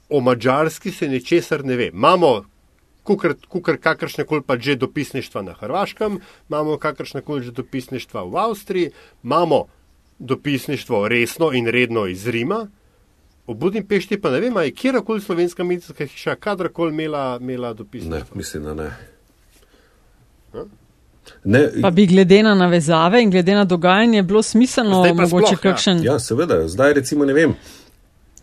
Speaker 1: o mačarski se nečesar ne ve. Imamo kukar kakršne koli pa že dopisništva na Hrvaškem, imamo kakršne koli že dopisništva v Avstriji, imamo dopisništvo resno in redno iz Rima. V Budimpešti pa ne vem, je kjerkoli slovenska medijska hiša kadarkoli imela, imela dopisništvo.
Speaker 3: Ne, mislim, da ne.
Speaker 2: Ne, pa bi glede na navezave in glede na dogajanje bilo smiselno, mogoče
Speaker 3: sploh, kakšen. Ja. ja, seveda, zdaj recimo ne vem.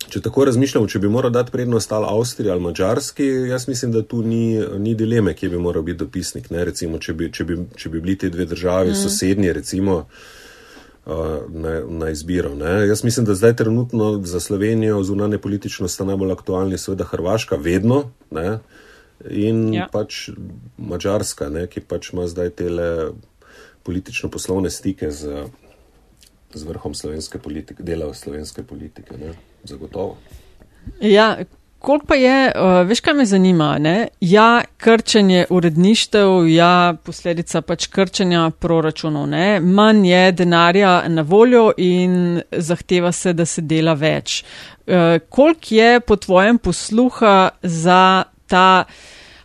Speaker 3: Če tako razmišljamo, če bi moral dati prednost ali Avstriji ali Mačarski, jaz mislim, da tu ni, ni dileme, kje bi moral biti dopisnik. Recimo, če, bi, če, bi, če bi bili te dve državi mm. sosednje, recimo, na, na izbiro. Ne? Jaz mislim, da zdaj trenutno za Slovenijo zunanje politično sta najbolj aktualni, seveda Hrvaška, vedno. Ne? In ja. pač Mačarska, ne, ki pač ima zdaj tele politično-poslovne stike z, z vrhom slovenske politike, dela slovenske politike. Ne zagotovo.
Speaker 2: Ja, koliko pa je, uh, veš, kaj me zanima? Ne? Ja, krčenje uredništev, ja, posledica pač krčenja proračunov. Ne? Manj je denarja na voljo in zahteva se, da se dela več. Uh, koliko je po tvojem posluha za ta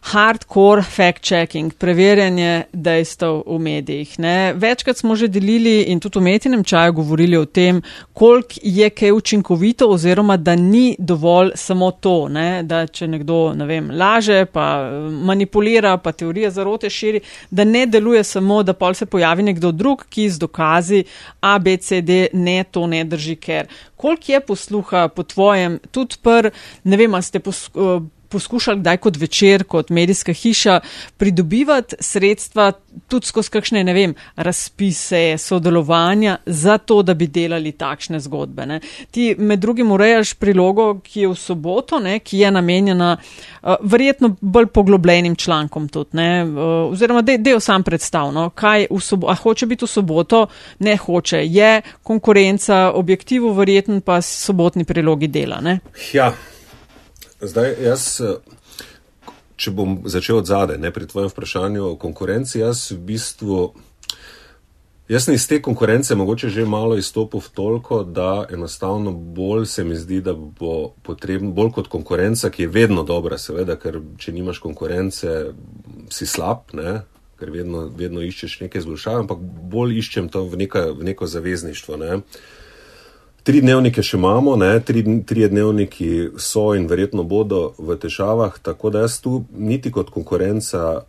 Speaker 2: hardcore fact-checking, preverjanje dejstev v medijih. Ne. Večkrat smo že delili in tudi v metinem čaju govorili o tem, koliko je kaj učinkovito oziroma da ni dovolj samo to, ne, da če nekdo ne vem, laže, pa manipulira, pa teorije zarote širi, da ne deluje samo, da pol se pojavi nekdo drug, ki z dokazi A, B, C, D, ne, to ne drži, ker. Koliko je posluha po tvojem, tudi pr, ne vem, ste poslušali, poskušali kdaj kot večer, kot medijska hiša pridobivati sredstva tudi skozi kakšne, ne vem, razpise, sodelovanja za to, da bi delali takšne zgodbe. Ne. Ti med drugim urejaš prilogo, ki je v soboto, ne, ki je namenjena uh, verjetno bolj poglobljenim člankom tudi, ne, uh, oziroma del de sam predstavno, kaj v soboto, a hoče biti v soboto, ne hoče, je konkurenca objektivu verjetno pa sobotni prilogi dela. Ne.
Speaker 3: Ja. Zdaj, jaz, če bom začel od zadaj, ne pri tvojem vprašanju o konkurenci, jaz v bistvu. Jaz sem iz te konkurence mogoče že malo izstopil toliko, da enostavno bolj se mi zdi, da bo potrebno, bolj kot konkurenca, ki je vedno dobra, seveda, ker če nimaš konkurence, si slab, ne? ker vedno, vedno iščeš neke izboljšave, ampak bolj iščem to v, neka, v neko zavezništvo. Ne? Uh, Tri dnevnike še imamo, ne, tri, tri dnevniki so in verjetno bodo v težavah, tako da jaz tu niti kot konkurenca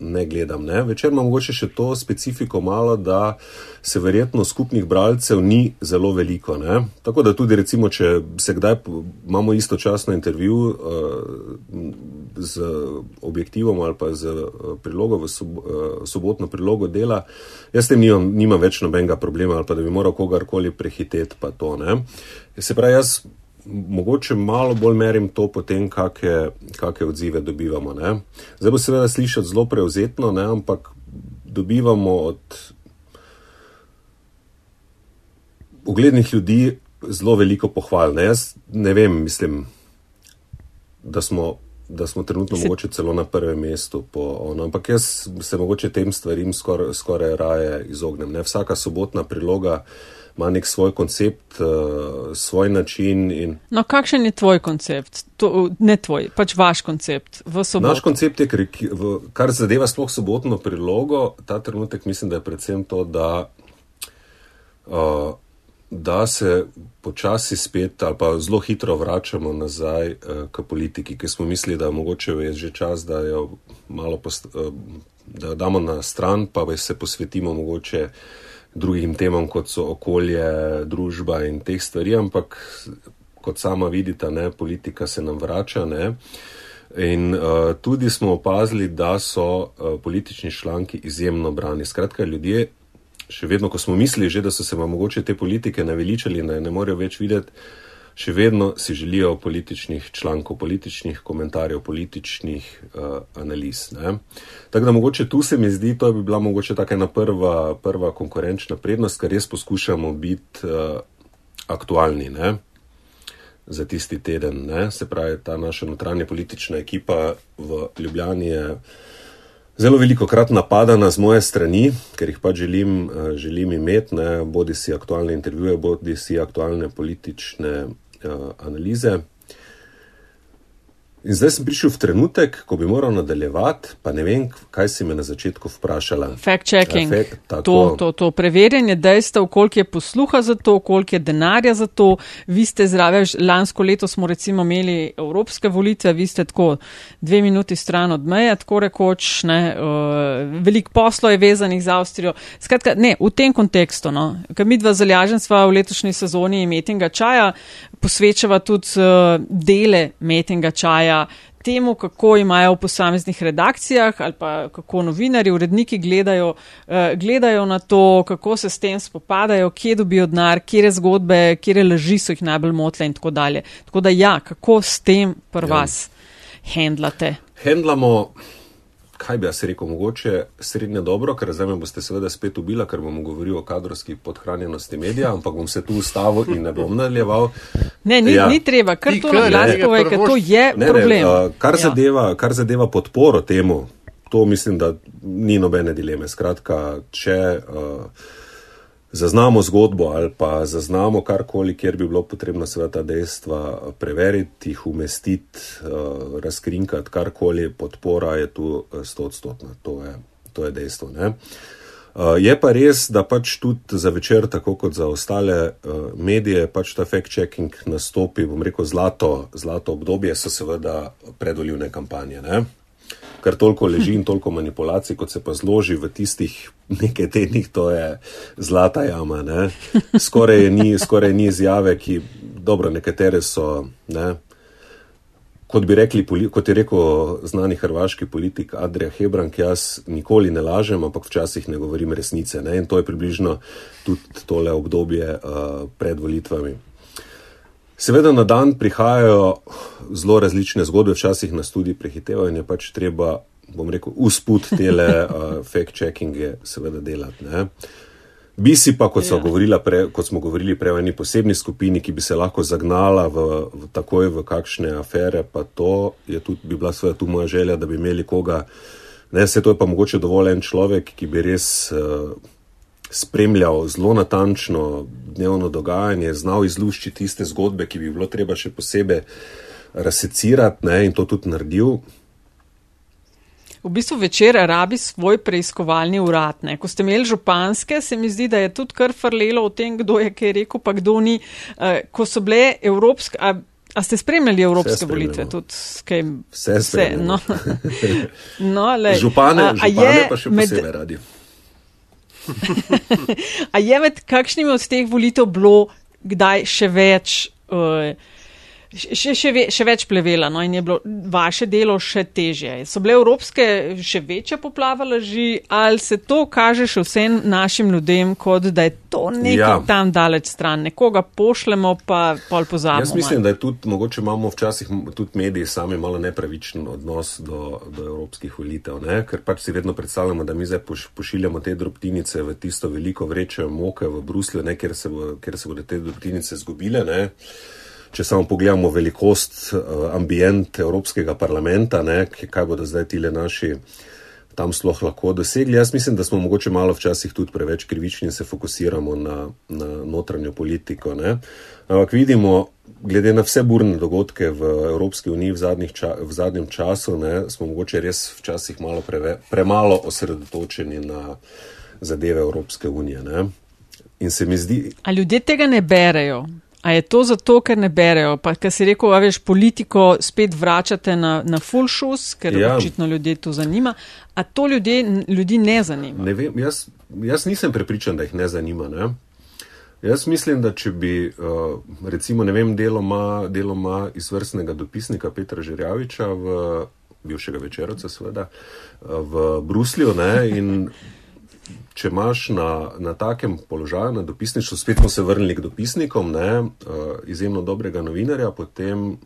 Speaker 3: ne gledam. Ne. Večer imam mogoče še to specifiko malo, da se verjetno skupnih bralcev ni zelo veliko. Ne. Tako da tudi recimo, če se kdaj imamo istočasno intervju uh, z objektivom ali pa z uh, prilogo v sob, uh, sobotno prilogo dela, jaz s tem nimam, nimam več nobenega problema ali pa da bi moral kogarkoli prehiteti pa to. Ne. Se pravi, jaz mogoče malo bolj merim to potem, kakšne odzive dobivamo. Ne. Zdaj bo seveda slišati zelo prevzetno, ne, ampak dobivamo od uglednih ljudi zelo veliko pohval. Ne. Jaz ne vem, mislim, da smo. Da smo trenutno se... mogoče celo na prvem mestu, po, ono, ampak jaz se mogoče tem stvarim skoraj skor raje izognem. Ne? Vsaka sobotna priloga uh, ima nek svoj koncept, uh, svoj način. In...
Speaker 2: No, kakšen je tvoj koncept? To, ne tvoj, pač vaš koncept.
Speaker 3: Naš koncept je, kar, kar zadeva sploh sobotno prilogo, ta trenutek mislim, da je predvsem to, da, uh, da se počasi spet ali pa zelo hitro vračamo nazaj uh, k politiki, ki smo mislili, da mogoče je že čas, da jo malo post, uh, da damo na stran, pa se posvetimo mogoče drugim temam, kot so okolje, družba in teh stvari, ampak kot sama vidite, ne, politika se nam vrača. Ne. In uh, tudi smo opazili, da so uh, politični članki izjemno brani. Skratka, ljudje, še vedno, ko smo mislili, že, da so se vam mogoče te politike naveličali da ne morejo več videti, še vedno si želijo političnih člankov, političnih komentarjev, političnih uh, analiz. Ne? Tako da mogoče tu se mi zdi, to bi bila mogoče taka ena prva, prva konkurenčna prednost, ker res poskušamo biti uh, aktualni. Ne? Za tisti teden, ne? se pravi, ta naša notranja politična ekipa v Ljubljani je zelo veliko krat napadana z moje strani, ker jih pač želim, uh, želim imeti, bodi si aktualne intervjuje, bodi si aktualne politične uh, analize. In zdaj sem prišel v trenutek, ko bi moral nadaljevati, pa ne vem, kaj si me na začetku vprašala.
Speaker 2: Fact-checking. Ja, to, to, to preverjanje dejstev, koliko je posluha za to, koliko je denarja za to. Vi ste zraven, lansko leto smo recimo imeli evropske volitve, vi ste tako dve minuti stran od meje, tako rekoč, ne, uh, velik poslo je vezanih za Avstrijo. Skratka, ne, v tem kontekstu, no, ker mi dva zalažen sva v letošnji sezoni metinga čaja, posvečava tudi uh, dele metinga čaja temu, kako imajo v posameznih redakcijah ali pa kako novinari, uredniki gledajo, uh, gledajo na to, kako se s tem spopadajo, kje dobijo denar, kje zgodbe, kje leži so jih najbolj motle in tako dalje. Tako da ja, kako s tem pri ja. vas handlate?
Speaker 3: Handlamo, kaj bi jaz rekel, mogoče srednje dobro, ker zdaj me boste seveda spet ubila, ker bom govoril o kadrovski podhranjenosti medija, ampak bom se tu ustavil in ne bom nadaljeval.
Speaker 2: Ne, ni, ja. ni treba, kar to na glas pove, ker to je ne, problem. Ne, uh,
Speaker 3: kar, ja. zadeva, kar zadeva podporo temu, to mislim, da ni nobene dileme. Skratka, če. Uh, zaznamo zgodbo ali pa zaznamo karkoli, kjer bi bilo potrebno seveda ta dejstva preveriti, jih umestiti, uh, razkrinkati, karkoli, podpora je tu eh, stotstotna. To, to je dejstvo. Ne? Uh, je pa res, da pač tudi za večer, tako kot za ostale medije, pač ta fact-checking nastopi, bom rekel, zlato, zlato obdobje, so seveda predvoljivne kampanje. Ne? Kar toliko leži in toliko manipulacij, kot se pa zloži v tistih nekaj tednih, to je zlata jama. Skoraj ni, skoraj ni izjave, ki, dobro, nekatere so. Ne? Kot, rekli, kot je rekel znani hrvaški politik Adrija Hebrank, jaz nikoli ne lažem, ampak včasih ne govorim resnice. Ne? In to je približno tudi tole obdobje uh, pred volitvami. Seveda na dan prihajajo zelo različne zgodbe, včasih nas tudi prehitevajo in je pač treba, bom rekel, usput tele uh, fact-checkinge seveda delati. Ne. Bi si pa, kot, ja. pre, kot smo govorili prej o eni posebni skupini, ki bi se lahko zagnala v, v takoj v kakšne afere, pa to je tudi, bi bila seveda tu moja želja, da bi imeli koga, ne, se to je pa mogoče dovolj en človek, ki bi res. Uh, spremljal zelo natančno dnevno dogajanje, znal izluščiti tiste zgodbe, ki bi bilo treba še posebej razsecirati ne, in to tudi naredil.
Speaker 2: V bistvu večer rabi svoj preiskovalni urad. Ne. Ko ste imeli županske, se mi zdi, da je tudi kar farlelo o tem, kdo je kaj rekel, pa kdo ni. Uh, ko so bile evropske, a, a ste spremljali evropske volitve? Tudi, kaj,
Speaker 3: vse vse.
Speaker 2: No. no, le,
Speaker 3: župane, a, a župane je, pa še posebej med, radi.
Speaker 2: A je med kakšnimi od teh volitev bilo kdaj še več? Uh, še, še, ve, še več plevela no, in je bilo vaše delo še težje. So bile evropske še večje poplave laži ali se to kaže še vsem našim ljudem, kot da je to nekaj ja. tam daleč stran, nekoga pošljemo pa pol pozabimo.
Speaker 3: Jaz mislim, da je tudi, mogoče imamo včasih tudi mediji sami malo nepravičen odnos do, do evropskih volitev, ne? ker pač si vedno predstavljamo, da mi zdaj poš, pošiljamo te drobtinice v tisto veliko vrečo moke v Bruslju, ne? Ker, se bo, ker se bodo te drobtinice zgubile. Ne? Če samo pogledamo velikost, uh, ambient Evropskega parlamenta, ne, kaj bodo zdaj tile naši tam sploh lahko dosegli. Jaz mislim, da smo mogoče malo včasih tudi preveč krivični in se fokusiramo na, na notranjo politiko. Ne. Ampak vidimo, glede na vse burne dogodke v Evropski uniji v, ča, v zadnjem času, ne, smo mogoče res včasih malo preve, premalo osredotočeni na zadeve Evropske unije. Ne. In se mi zdi.
Speaker 2: A ljudje tega ne berejo? A je to zato, ker ne berejo? Pa, ker si rekel, a veš, politiko spet vračate na, na full shoes, ker ja. očitno ljudi to zanima. A to ljudje, ljudi ne zanima?
Speaker 3: Ne vem, jaz, jaz nisem prepričan, da jih ne zanima. Ne? Jaz mislim, da če bi, uh, recimo, ne vem, deloma, deloma izvrstnega dopisnika Petra Žerjaviča, v, bivšega večerovca, seveda, uh, v Bruslju ne, in če imaš na, na takem položaju, na dopisništvu, spet smo se vrnili k dopisnikom, ne, uh, izjemno dobrega novinarja, potem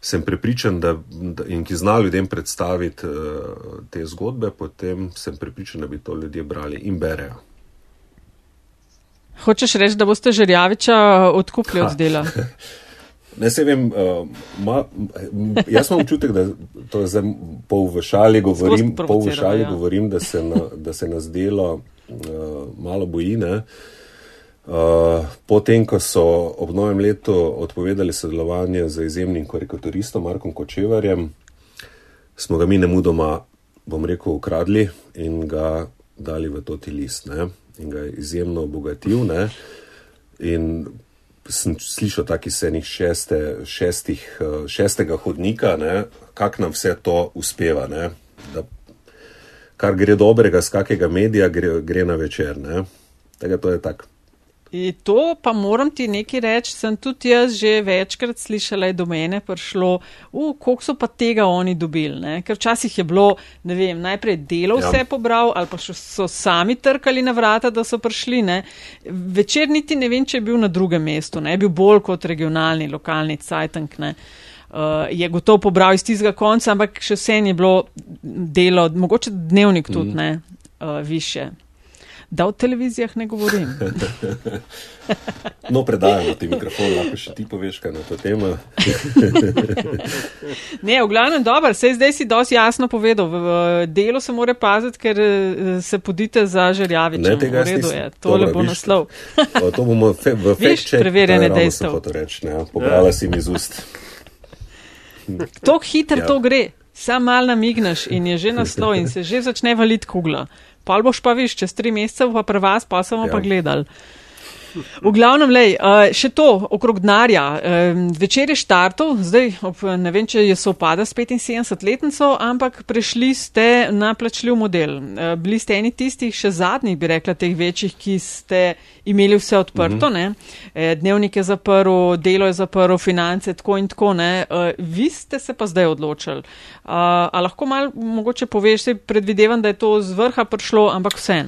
Speaker 3: sem prepričan, da, da in ki zna ljudem predstaviti uh, te zgodbe, potem sem prepričan, da bi to ljudje brali in berejo.
Speaker 2: Hočeš reči, da boste Žerjaviča odkupili od dela?
Speaker 3: Ne se vem, uh, ma, jaz imam občutek, da to je zdaj pol v šali govorim, pol v šali ja. govorim da, se na, da se nas delo uh, malo boji. Uh, potem, ko so ob novem letu odpovedali sodelovanje z izjemnim karikaturistom Markom Kočevarjem, smo ga mi ne mudoma, bom rekel, ukradli in ga dali v toti list ne? in ga izjemno obogatil. Ne? In sem slišal tako iz enih šeste, šestih, eh, šestega hodnika, kako nam vse to uspeva. Da, kar gre dobrega z kakega medija, gre, gre na večer. Tega to je tako.
Speaker 2: In to pa moram ti nekaj reči, sem tudi jaz že večkrat slišala, je do mene prišlo, koliko so pa tega oni dobili. Ne? Ker včasih je bilo, ne vem, najprej delo ja. vse pobral ali pa so sami trkali na vrata, da so prišli. Ne? Večer niti ne vem, če je bil na drugem mestu, ne je bil bolj kot regionalni, lokalni cajtank. uh, je gotovo pobral iz tistega konca, ampak še vse je bilo delo, mogoče dnevnik tudi mm. ne, uh, više. Da o televizijah ne govorim.
Speaker 3: no, predajamo ti mikrofon, lahko še ti poveš, kaj na to temo.
Speaker 2: ne, v glavnem dobro, se zdaj si dosti jasno povedal. V, v delu se mora paziti, ker eh, se podite za žerjaviče. Ne, tega v redu je. Tole bo naslov.
Speaker 3: to bomo fe, v
Speaker 2: fekče. Preverjene dejstva.
Speaker 3: Pobrala si mi iz ust.
Speaker 2: Tako hitro ja. to gre, sam mal namigneš in je že naslov in se že začne valiti kugla. Pa boš pa viš, čez tri mesece pa pri vas, pa smo ja. pa gledali. V glavnem, lej, uh, še to okrog denarja. Večer je štartov, zdaj ob, ne vem, če je sopada s 75-letnico, ampak prešli ste na plačljiv model. Uh, bili ste eni tistih, še zadnjih, bi rekla, teh večjih, ki ste imeli vse odprto. Mm -hmm. uh, dnevnik je zaprl, delo je zaprl, finance, tako in tako. Uh, vi ste se pa zdaj odločili. Uh, a lahko malo mogoče poveš, se predvidevam, da je to z vrha prišlo, ampak vse.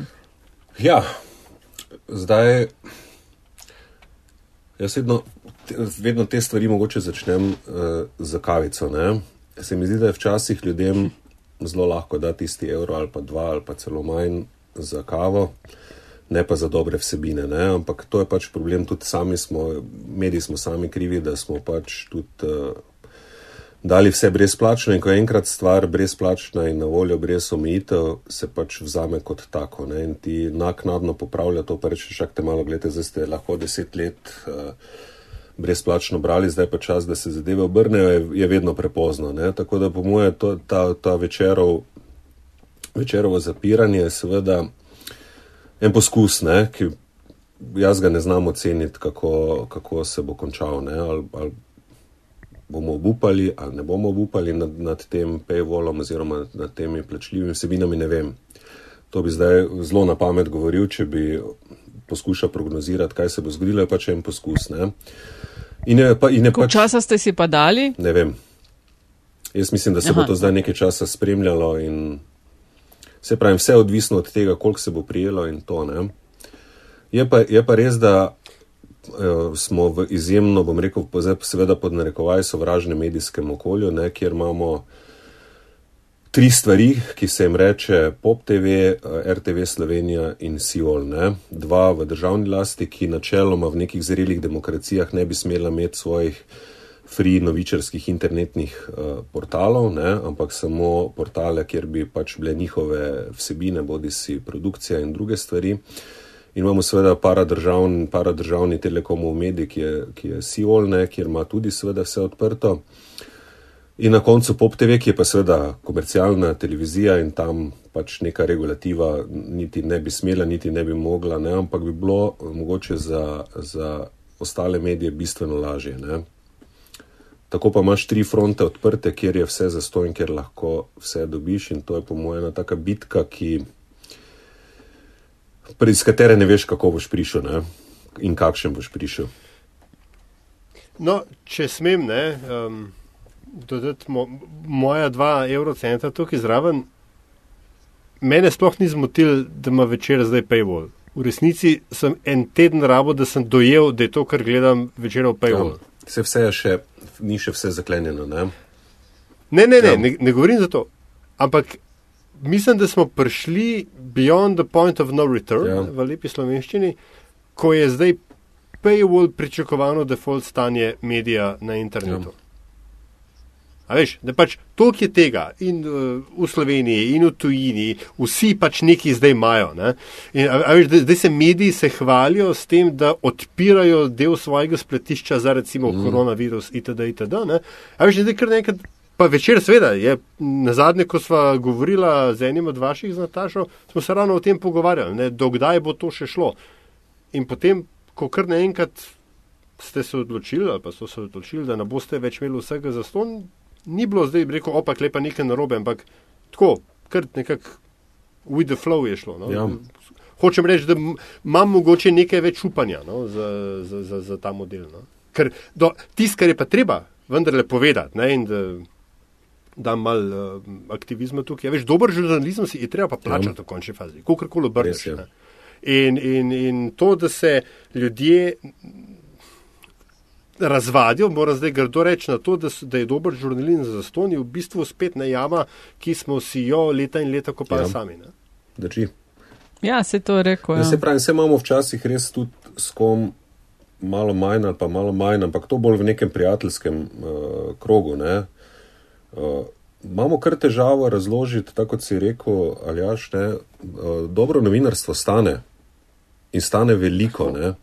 Speaker 3: Ja, zdaj. Jaz vedno, vedno te stvari mogoče začnem uh, za kavico. Ne? Se mi zdi, da je včasih ljudem zelo lahko dati tisti evro ali pa dva ali pa celo manj za kavo, ne pa za dobre vsebine. Ne? Ampak to je pač problem, tudi sami smo, mediji smo sami krivi, da smo pač tudi. Uh, dali vse brezplačno in ko je enkrat stvar brezplačna in na voljo brez omejitev, se pač vzame kot tako. Ne? In ti naknadno popravlja to, pa rečeš, čakajte malo, gledajte, zdaj ste lahko deset let uh, brezplačno brali, zdaj pa čas, da se zadeve obrnejo, je, je vedno prepozno. Ne? Tako da po moje to, ta, ta večerov, večerovo zapiranje je seveda en poskus, ki jaz ga ne znam oceniti, kako, kako se bo končal. Ali, ali bomo obupali ali ne bomo obupali nad, nad tem paywallom oziroma nad temi plačljivimi vsebinami, ne vem. To bi zdaj zelo na pamet govoril, če bi poskušal prognozirati, kaj se bo zgodilo, je pač en poskus. Ne?
Speaker 2: In je pa, in je pač, časa ste si pa dali?
Speaker 3: Ne vem. Jaz mislim, da se Aha. bo to zdaj nekaj časa spremljalo in se pravi, vse odvisno od tega, koliko se bo prijelo in to. Je pa, je pa res, da smo v izjemno, bom rekel, seveda pod narekovaj sovražnem medijskem okolju, ne, kjer imamo tri stvari, ki se jim reče Pop TV, eh, RTV Slovenija in Siol. Ne. Dva v državni lasti, ki načeloma v nekih zrelih demokracijah ne bi smela imeti svojih free novičarskih internetnih uh, portalov, ne, ampak samo portale, kjer bi pač bile njihove vsebine, bodi si produkcija in druge stvari. Uh, In imamo seveda paradržavni, paradržavni telekomov medij, ki je, ki je Siolne, kjer ima tudi seveda vse odprto. In na koncu Pop TV, ki je pa seveda komercialna televizija in tam pač neka regulativa niti ne bi smela, niti ne bi mogla, ne? ampak bi bilo mogoče za, za ostale medije bistveno lažje. Ne? Tako pa imaš tri fronte odprte, kjer je vse zastojn, kjer lahko vse dobiš in to je po mojem ena taka bitka, ki iz katere ne veš, kako boš prišel ne? in kakšen boš prišel.
Speaker 1: No, če smem, ne, um, dodati mo, moja dva evrocenta tukaj zraven, mene sploh ni zmotil, da ima večer zdaj paywall. V resnici sem en teden rabo, da sem dojel, da je to, kar gledam večer v paywall.
Speaker 3: Ja, se vse je še, ni še vse zaklenjeno, ne?
Speaker 1: Ne, ne, ne, ja. ne, ne govorim za to. Ampak mislim, da smo prišli beyond the point of no return ja. v lepi slovenščini, ko je zdaj paywall pričakovano default stanje medija na internetu. Ja. A veš, da pač toliko je tega in uh, v Sloveniji in v tujini, vsi pač neki zdaj imajo. Ne? In, a, a veš, da, zdaj se mediji se hvalijo s tem, da odpirajo del svojega spletišča za recimo mm. koronavirus itd. itd. A veš, da je kar nekaj Pa večer, seveda, je na zadnje, ko smo govorili z enim od vaših z Natašo, smo se ravno o tem pogovarjali, ne, dokdaj bo to še šlo. In potem, ko kar naenkrat ste se odločili, ali pa so se odločili, da ne boste več imeli vsega za ston, ni bilo zdaj, bi rekel, opak lepa nekaj narobe, ampak tako, kar nekako with the flow je šlo. No. Ja. Hočem reči, da imam mogoče nekaj več upanja no, za, za, za, za ta model. No. Ker tisto, kar je pa treba vendarle povedati, ne, in da da malo uh, aktivizma tukaj. Ja, veš, dober žurnalizem si je treba pa plačati ja. v končni fazi, kako koli obrneš. In, in, in to, da se ljudje razvadil, moram zdaj grdo reči na to, da, da je dober žurnalin za ston, je v bistvu spet na jama, ki smo si jo leta in leta kopali ja. sami. Ne?
Speaker 3: Drži.
Speaker 2: Ja, se to reko. Ja.
Speaker 3: Se pravi, se imamo včasih res tudi s kom malo manj ali pa malo manj, ampak to bolj v nekem prijateljskem uh, krogu. Ne? Uh, imamo kar težavo razložiti, tako kot si rekel, ali jaš, ne, uh, dobro novinarstvo stane in stane veliko. Ne?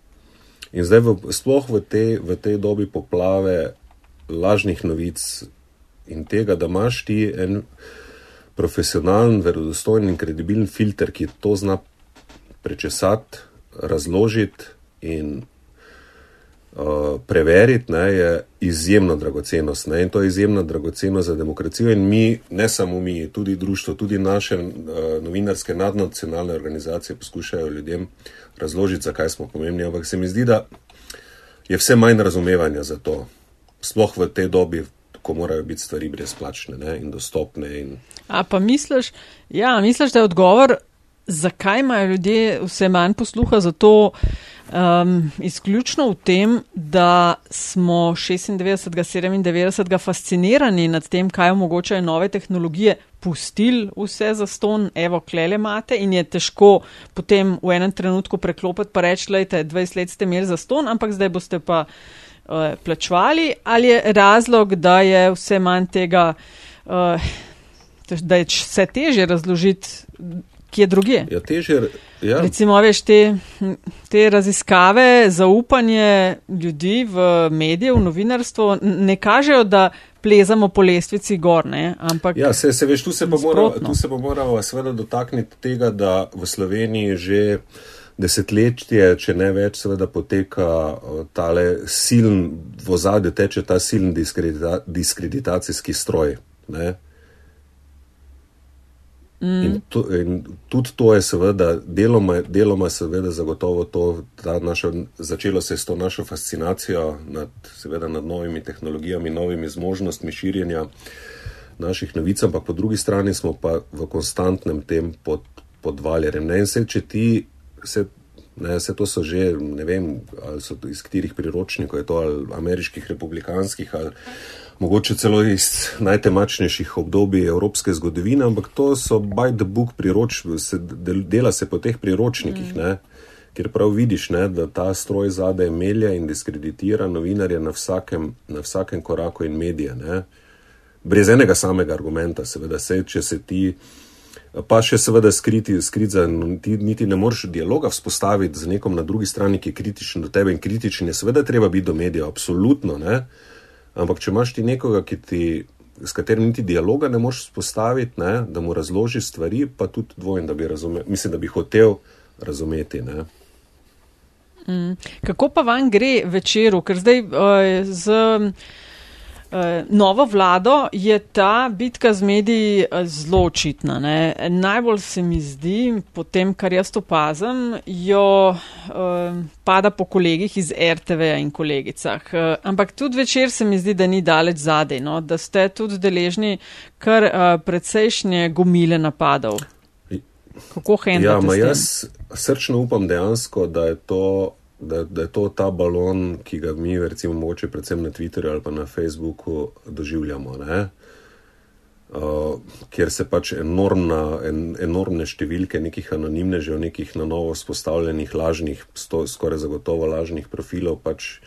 Speaker 3: In zdaj, v, sploh v tej, v tej dobi poplave lažnih novic in tega, da imaš ti en profesionalen, verodostojen in kredibilen filter, ki to zna prečesati, razložiti in uh, preveriti, ne, je izjemno dragocenost. Ne, in to je izjemno dragocenost za demokracijo. In mi, ne samo mi, tudi društvo, tudi naše uh, novinarske nadnacionalne organizacije poskušajo ljudem razložiti, zakaj smo pomembni. Ampak se mi zdi, da je vse manj razumevanja za to, sploh v tej dobi. Ko morajo biti stvari brezplačne ne, in dostopne. In...
Speaker 2: A pa misliš, ja, misliš, da je odgovor, zakaj imajo ljudje vse manj posluha za to, um, izključno v tem, da smo 96. 97. fascinirani nad tem, kaj omogočajo nove tehnologije, pustili vse za ston, evo, klele mate in je težko potem v enem trenutku preklopiti pa reči, lejte, 20 let ste imeli za ston, ampak zdaj boste pa uh, plačevali, ali je razlog, da je vse manj tega, uh, da je vse teže razložiti kje druge.
Speaker 3: Ja, težje, ja.
Speaker 2: Recimo, veš, te, te raziskave, zaupanje ljudi v medije, v novinarstvo ne kažejo, da plezamo po lestvici gor. Ne? Ampak
Speaker 3: ja, se, se veš, tu se bo moralo seveda dotakniti tega, da v Sloveniji že desetletje, če ne več, seveda poteka tale siln, v ozadju teče ta siln diskredita, diskreditacijski stroj. Ne? Mm. In, to, in tudi to je seveda, deloma, deloma seveda zagotovo to, naša, začelo se s to našo fascinacijo nad, seveda, nad novimi tehnologijami, novimi zmožnostmi širjenja naših novic, ampak po drugi strani smo pa v konstantnem tem pod, podvaljerjem. Ne? In se, če ti, se, ne, se to so že, ne vem, ali so iz katerih priročnikov, je to ali ameriških, republikanskih ali mogoče celo iz najtemačnejših obdobij evropske zgodovine, ampak to so by the book priročniki, dela se po teh priročnikih, mm. ne, kjer prav vidiš, ne, da ta stroj zadaj melja in diskreditira novinarje na vsakem, na vsakem koraku in medije. Ne. Brez enega samega argumenta, seveda, se, če se ti. Pa še seveda skriti, skrit za, ti niti ne moreš dialoga vzpostaviti z nekom na drugi strani, ki je kritičen do tebe in kritičen je seveda treba biti do medijev, absolutno, ne. Ampak, če imaš ti nekoga, ti, s katerim niti dialoga ne moreš spostaviti, ne, da mu razloži stvari, pa tudi dvojen, da bi razumel, mislim, da bi hotel razumeti.
Speaker 2: Mm. Kako pa vam gre večeru, ker zdaj uh, z. Eh, novo vlado je ta bitka z mediji eh, zelo očitna. Ne? Najbolj se mi zdi, po tem, kar jaz opazim, jo uh, pada po kolegih iz RTV-ja in kolegicah. Uh, ampak tudi večer se mi zdi, da ni daleč zadej, no? da ste tudi deležni kar uh, precejšnje gomile napadov. Kako hendlate?
Speaker 3: Ja, jaz srčno upam dejansko, da je to da, da je to ta balon, ki ga mi, recimo, mogoče predvsem na Twitterju ali pa na Facebooku doživljamo. Uh, Ker se pač enormna, en, enormne številke nekih anonimnežev, nekih na novo spostavljenih lažnih, sto, skoraj zagotovo lažnih profilov, pač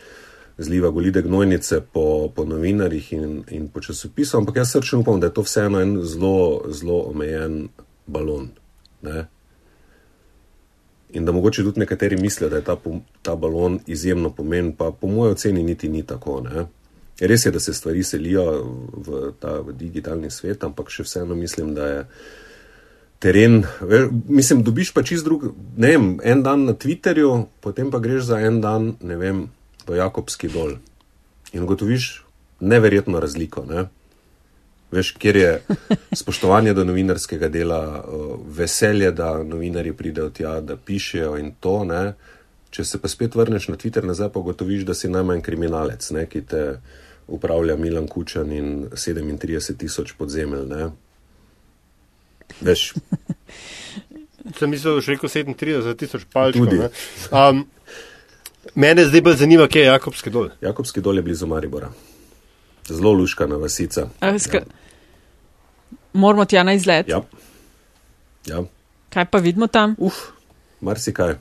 Speaker 3: zliva golide gnojnice po, po novinarjih in, in po časopisu. Ampak jaz srčno upam, da je to vseeno en zelo, zelo omejen balon. Ne? In da mogoče tudi nekateri mislijo, da je ta, ta balon izjemno pomen, pa po mojem oceni niti ni tako. Ne? Res je, da se stvari selijo v ta v digitalni svet, ampak še vseeno mislim, da je teren. Mislim, dobiš pa čist drug, ne vem, en dan na Twitterju, potem pa greš za en dan, ne vem, v Jakobski dol in ugotoviš neverjetno razliko. Ne? Veš, kjer je spoštovanje do novinarskega dela, veselje, da novinari pridejo tja, da pišejo in to. Ne? Če se pa spet vrneš na Twitter, nazaj pa gotoviš, da si najmanj kriminalec, ne? ki te upravlja Milan Kučan in 37 tisoč podzemelj. Veš.
Speaker 1: Sem mislil, da je rekel 37 tisoč palčkov. Um, Mene zdaj bolj zanima, kje je Jakobski dol.
Speaker 3: Jakobski dol je blizu Maribora. Zelo luškana vasica.
Speaker 2: Ska... Ja. Moramo tja na izlet.
Speaker 3: Ja. ja.
Speaker 2: Kaj pa vidimo tam?
Speaker 3: Uf, marsikaj.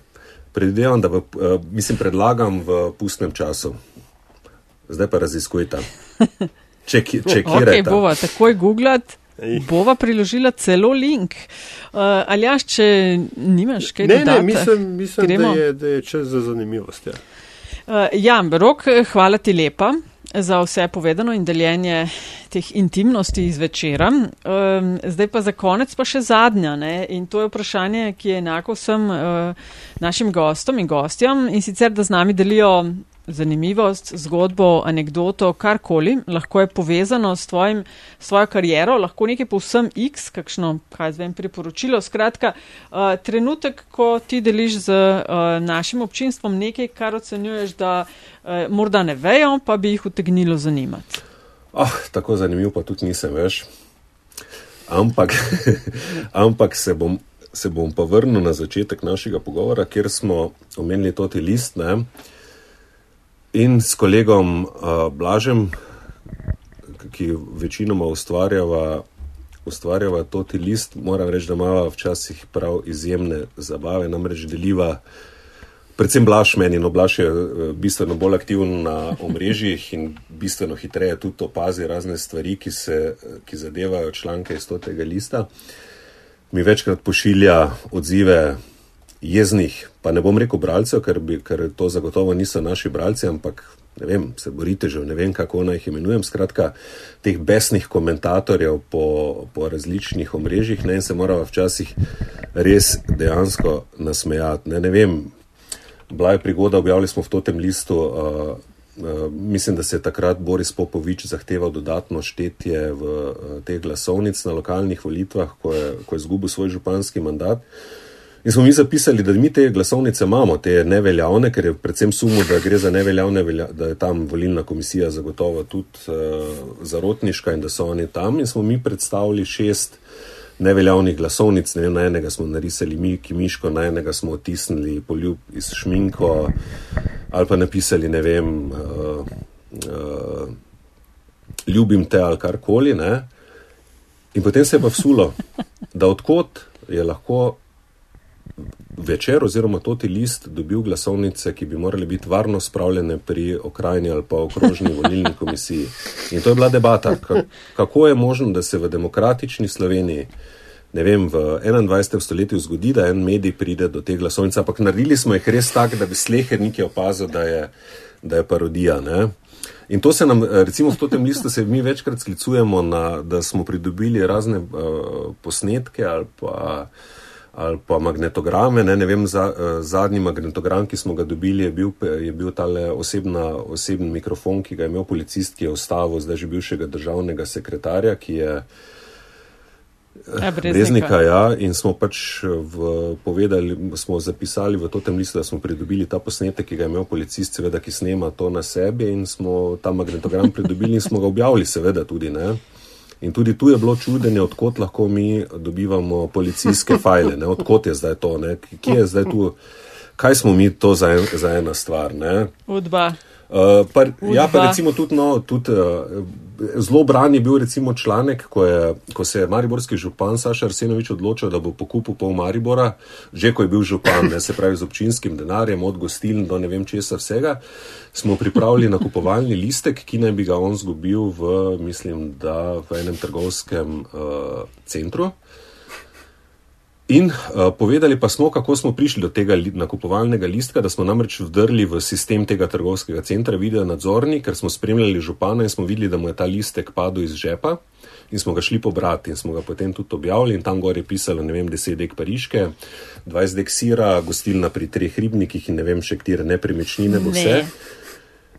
Speaker 3: Predvidevam, da v, uh, mislim, predlagam v pustnem času. Zdaj pa raziskujte. Če, če kjer je.
Speaker 2: Okay, bova takoj googlati. Bova priložila celo link. Uh, ali jaš, če nimaš kaj
Speaker 1: ne,
Speaker 2: dodati?
Speaker 1: Ne, mislim, mislim da, je, da je čas za zanimivost. Ja.
Speaker 2: Uh, ja, rok, hvala ti lepa za vse povedano in deljenje teh intimnosti iz večera. Um, zdaj pa za konec pa še zadnja. Ne? In to je vprašanje, ki je enako vsem uh, našim gostom in gostjam in sicer, da z nami delijo zanimivost, zgodbo, anegdoto, karkoli, lahko je povezano s, tvojim, s tvojo kariero, lahko nekaj povsem X, kakšno, kaj zvem, priporočilo. Skratka, uh, trenutek, ko ti deliš z uh, našim občinstvom nekaj, kar ocenjuješ, da uh, morda ne vejo, pa bi jih utegnilo zanimati.
Speaker 3: Oh, tako zanimiv pa tudi nisem, veš. Ampak, ampak se, bom, se bom pa vrnil na začetek našega pogovora, kjer smo omenili toti list. Ne? In s kolegom uh, Blažem, ki večinoma ustvarjava, ustvarjava toti list, moram reči, da ima včasih prav izjemne zabave, namreč deliva. Predvsem Blaž meni, no Blaž je bistveno bolj aktiven na omrežjih in bistveno hitreje tudi opazi razne stvari, ki, se, ki zadevajo članke iz tega lista. Mi večkrat pošilja odzive jeznih, pa ne bom rekel bralcev, ker, bi, ker to zagotovo niso naši bralci, ampak ne vem, se borite že, ne vem, kako naj jih imenujem. Skratka, teh besnih komentatorjev po, po različnih omrežjih ne, in se moramo včasih res dejansko nasmejati. Ne, ne vem, bila je prigoda, objavili smo v totem listu. Uh, Uh, mislim, da se je takrat Boris Popovič zahteval dodatno štetje v uh, teh glasovnic na lokalnih volitvah, ko je, ko je zgubil svoj županski mandat. Uh, In smo mi zapisali, da mi te glasovnice imamo, te neveljavne, ker je predvsem sumo, da gre za neveljavne, da je tam volilna komisija zagotovo tudi uh, zarotniška in da so oni tam. In smo mi predstavili šest neveljavnih glasovnic, ne vem, na enega smo narisali mi, ki miško, na enega smo otisnili poljub iz šminko ali pa napisali, ne vem, uh, uh, ljubim te ali karkoli. Ne? In potem se je pa vsulo, da odkot je lahko večer oziroma toti list dobil glasovnice, ki bi morali biti varno spravljene pri okrajini ali pa okrožni volilni komisiji. In to je bila debata, kako je možno, da se v demokratični Sloveniji, ne vem, v 21. stoletju zgodi, da en medij pride do te glasovnice, ampak naredili smo jih res tako, da bi slehernik opazil, da je, da je parodija. Ne? In to se nam, recimo v tem listu, se mi večkrat sklicujemo na, da smo pridobili razne uh, posnetke ali pa uh, ali pa magnetograme. Ne, ne vem, za, uh, zadnji magnetogram, ki smo ga dobili, je bil, je bil tale osebna, osebni mikrofon, ki ga je imel policist, ki je ustavil zdaj že bivšega državnega sekretarja, ki je.
Speaker 2: Ja,
Speaker 3: Breznika, ja, in smo pač v, povedali, smo zapisali v tem listu, da smo pridobili ta posnetek, ki ga je imel policist, seveda, ki snema to na sebi, in smo ta magnetogram pridobili in smo ga objavili, seveda, tudi. Ne. In tudi tu je bilo čudenje, odkot lahko mi dobivamo policijske file, ne? odkot je zdaj to, ne? kje je zdaj tu, kaj smo mi to za, en, za ena stvar.
Speaker 2: Udba.
Speaker 3: Uh, pa, ja, pa recimo tudi, no, tudi uh, zelo bran je bil recimo članek, ko, je, ko se je mariborski župan Saša Arsenovič odločil, da bo pokupil pol Maribora, že ko je bil župan, ne, se pravi z občinskim denarjem, od gostiln do ne vem česa vsega, smo pripravili nakupovalni listek, ki naj bi ga on zgubil v, mislim, da v enem trgovskem uh, centru. In uh, povedali pa smo, kako smo prišli do tega li, nakupovalnega listka, da smo namreč vdrli v sistem tega trgovskega centra, video nadzorni, ker smo spremljali župana in smo videli, da mu je ta listek padel iz žepa in smo ga šli pobrati in smo ga potem tudi objavili in tam gor je pisalo, ne vem, 10 dek pariške, 20 dek sira, gostilna pri treh ribnikih in ne vem še katere nepremičnine bo vse.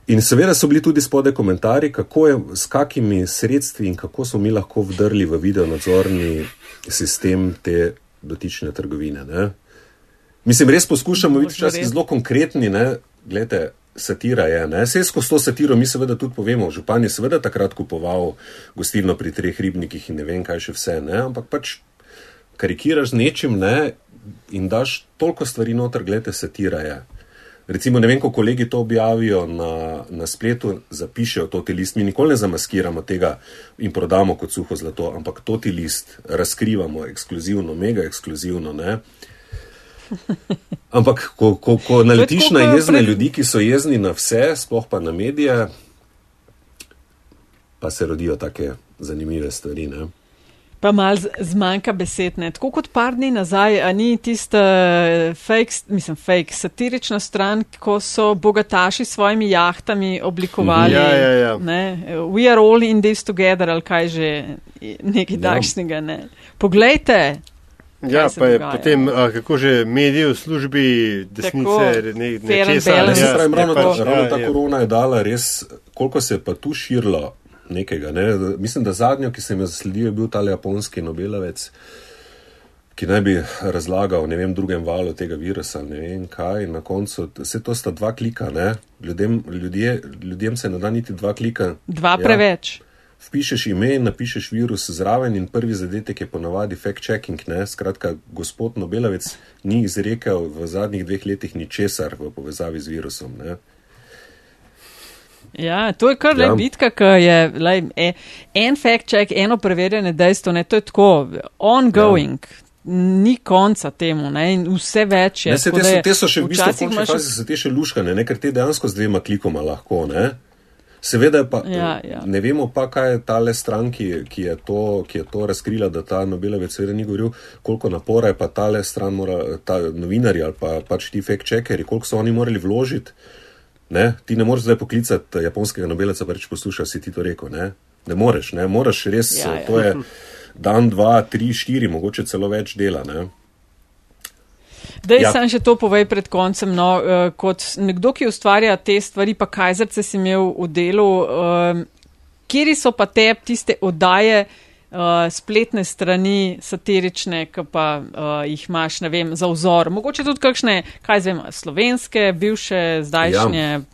Speaker 3: In seveda so bili tudi spode komentarji, kako je, s kakimi sredstvi in kako smo mi lahko vdrli v video nadzorni sistem te dotične trgovine. Ne? Mislim, res poskušamo biti včasih zelo konkretni. Glede, satira je. Vse skozi to satiro mi seveda tudi povemo. Župan je seveda takrat kupoval gostilno pri treh ribnikih in ne vem kaj še vse. Ne? Ampak pač karikiraš z nečim ne? in daš toliko stvari noter, glede, satira je. Recimo, ne vem, ko kolegi to objavijo na, na spletu, zapišejo to ti list. Mi nikoli ne zamaskiramo tega in prodamo kot suho zlato, ampak to ti list razkrivamo ekskluzivno, mega ekskluzivno. Ne? Ampak, ko, ko, ko naletiš na jezne ljudi, ki so jezni na vse, sploh pa na medije, pa se rodijo take zanimive stvari. Ne?
Speaker 2: Pa mal zmanjka besed, ne. Tako kot par dni nazaj, a ni tista fake, mislim, fake, satirična stran, ko so bogataši s svojimi jahtami oblikovali.
Speaker 1: Ja, ja, ja.
Speaker 2: Ne, we are all in this together, ali kaj že, nekaj ja. takšnega, ne. Poglejte.
Speaker 1: Ja, pa je dogaja. potem, a, kako že medijev v službi desnice, ne, nečesa.
Speaker 3: Ja, ne, ne, ravno, pač, ravno ja, ta ja. korona je dala res, koliko se je pa tu širilo nekega. Ne? Mislim, da zadnjo, ki sem jo zasledil, je bil ta japonski Nobelovec, ki naj bi razlagal ne vem, drugem valu tega virusa. Ne vem kaj. Na koncu vse to sta dva klika. Ljudem, ljudje, ljudem se ne da niti dva klika.
Speaker 2: Dva ja. preveč.
Speaker 3: Vpišeš ime in napišeš virus zraven, in prvi zadetek je ponavadi fact-checking. Skratka, gospod Nobelovec ni izrekel v zadnjih dveh letih ničesar v povezavi z virusom. Ne?
Speaker 2: Ja, to je kar ja. le bitka, ki je lej, e, en fact check, eno preverjene dejstvo, ne, to je tako ongoing. Ja. Ni konca temu, ne, in vse več je.
Speaker 3: Ne, se, te, so, te so še v bistvu imaš... fazi, se te še luškane, ne, ker te dejansko z dvema klikoma lahko, ne. Seveda pa ja, ja. ne vemo pa, kaj je tale stran, ki, ki, je to, ki je to razkrila, da ta Nobelovec seveda ni govoril, koliko napora je pa tale stran, mora, ta novinarji ali pa pač ti fact checkeri, koliko so oni morali vložiti. Ne? Ti ne moreš zdaj poklicati japonskega nobelca, pa reči: poslušaj, si ti to rekel. Ne, ne moreš, ne moreš res. Ja, ja. To je dan, dva, tri, štiri, mogoče celo več dela. Ne?
Speaker 2: Da, ja. sem še to povej pred koncem. No, uh, kot nekdo, ki ustvarja te stvari, pa kajzerce si imel v delu, uh, kje so pa te tiste oddaje, uh, uh, spletne strani satirične, ki pa uh, jih imaš, ne vem, za vzor. Mogoče tudi kakšne, kaj zvem, slovenske, bivše, zdajšnje. Ja.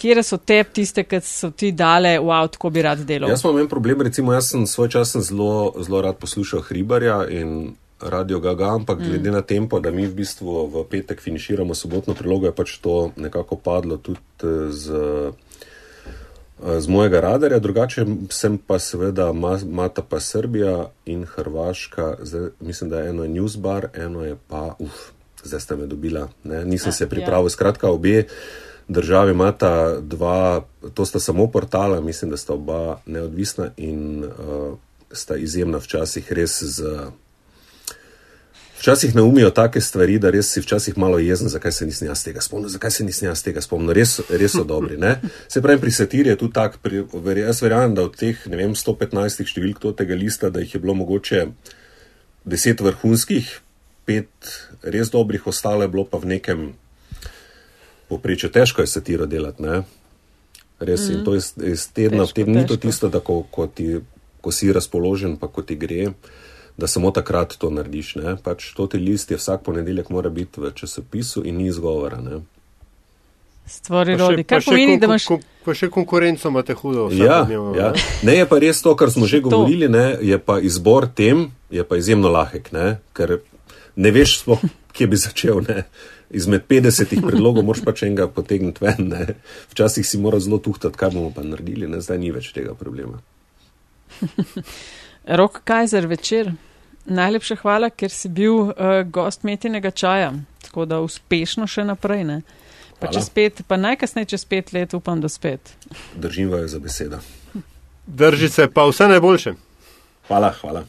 Speaker 2: Kje so te tiste, ki so ti dale v avtu, ko bi rad delal?
Speaker 3: Jaz imam en problem, recimo jaz sem svoj čas zelo, zelo rad poslušal Hribarja in Radio Gaga, ampak mm. glede na tempo, da mi v bistvu v petek finiširamo sobotno prilogo, je pač to nekako padlo tudi z z mojega radarja, drugače sem pa seveda Mata pa Srbija in Hrvaška, zdaj, mislim, da je eno je Newsbar, eno je pa, uf, zdaj ste me dobila, ne? nisem ja, se pripravil. Ja. Skratka, obe državi imata dva, to sta samo portala, mislim, da sta oba neodvisna in uh, sta izjemna včasih res z. Včasih naumijo take stvari, da res si včasih malo jezen, zakaj se nisem jaz tega spomnil, zakaj se nisem jaz tega spomnil. Res, res so dobri. Ne? Se pravi, pri satiri je tu tak, pri, jaz verjamem, da od teh vem, 115 številk tega lista, da jih je bilo mogoče 10 vrhunskih, 5 res dobrih, ostale je bilo pa v nekem poprečju. Težko je satiro delati. Ne? Res mm. in to je iz tedna v teden, ni to tisto, da ko, ko, ti, ko si razpoložen, pa ko ti gre da samo takrat to narediš. Ne? Pač to ti list je vsak ponedeljek mora biti v časopisu in ni izgovora. Ne?
Speaker 2: Stvari rodi. Kaj pomeni, da imaš?
Speaker 1: Pa še konkurenco imate hudo.
Speaker 3: Ja, ja. Ne je pa res to, kar smo že govorili, ne? je pa izbor tem, je pa izjemno lahek, ne? ker ne veš sploh, kje bi začel. Ne? Izmed 50 predlogov moraš pač enega potegniti ven. Ne? Včasih si mora zelo tuhtati, kaj bomo pa naredili, ne? zdaj ni več tega problema.
Speaker 2: Rok Kajzer večer. Najlepša hvala, ker si bil uh, gost metinega čaja, tako da uspešno še naprej. Ne? Pa hvala. čez pet, pa najkasneje čez pet let, upam, da spet.
Speaker 3: Držim vas za besedo.
Speaker 1: Držite se, pa vse najboljše.
Speaker 3: Hvala, hvala.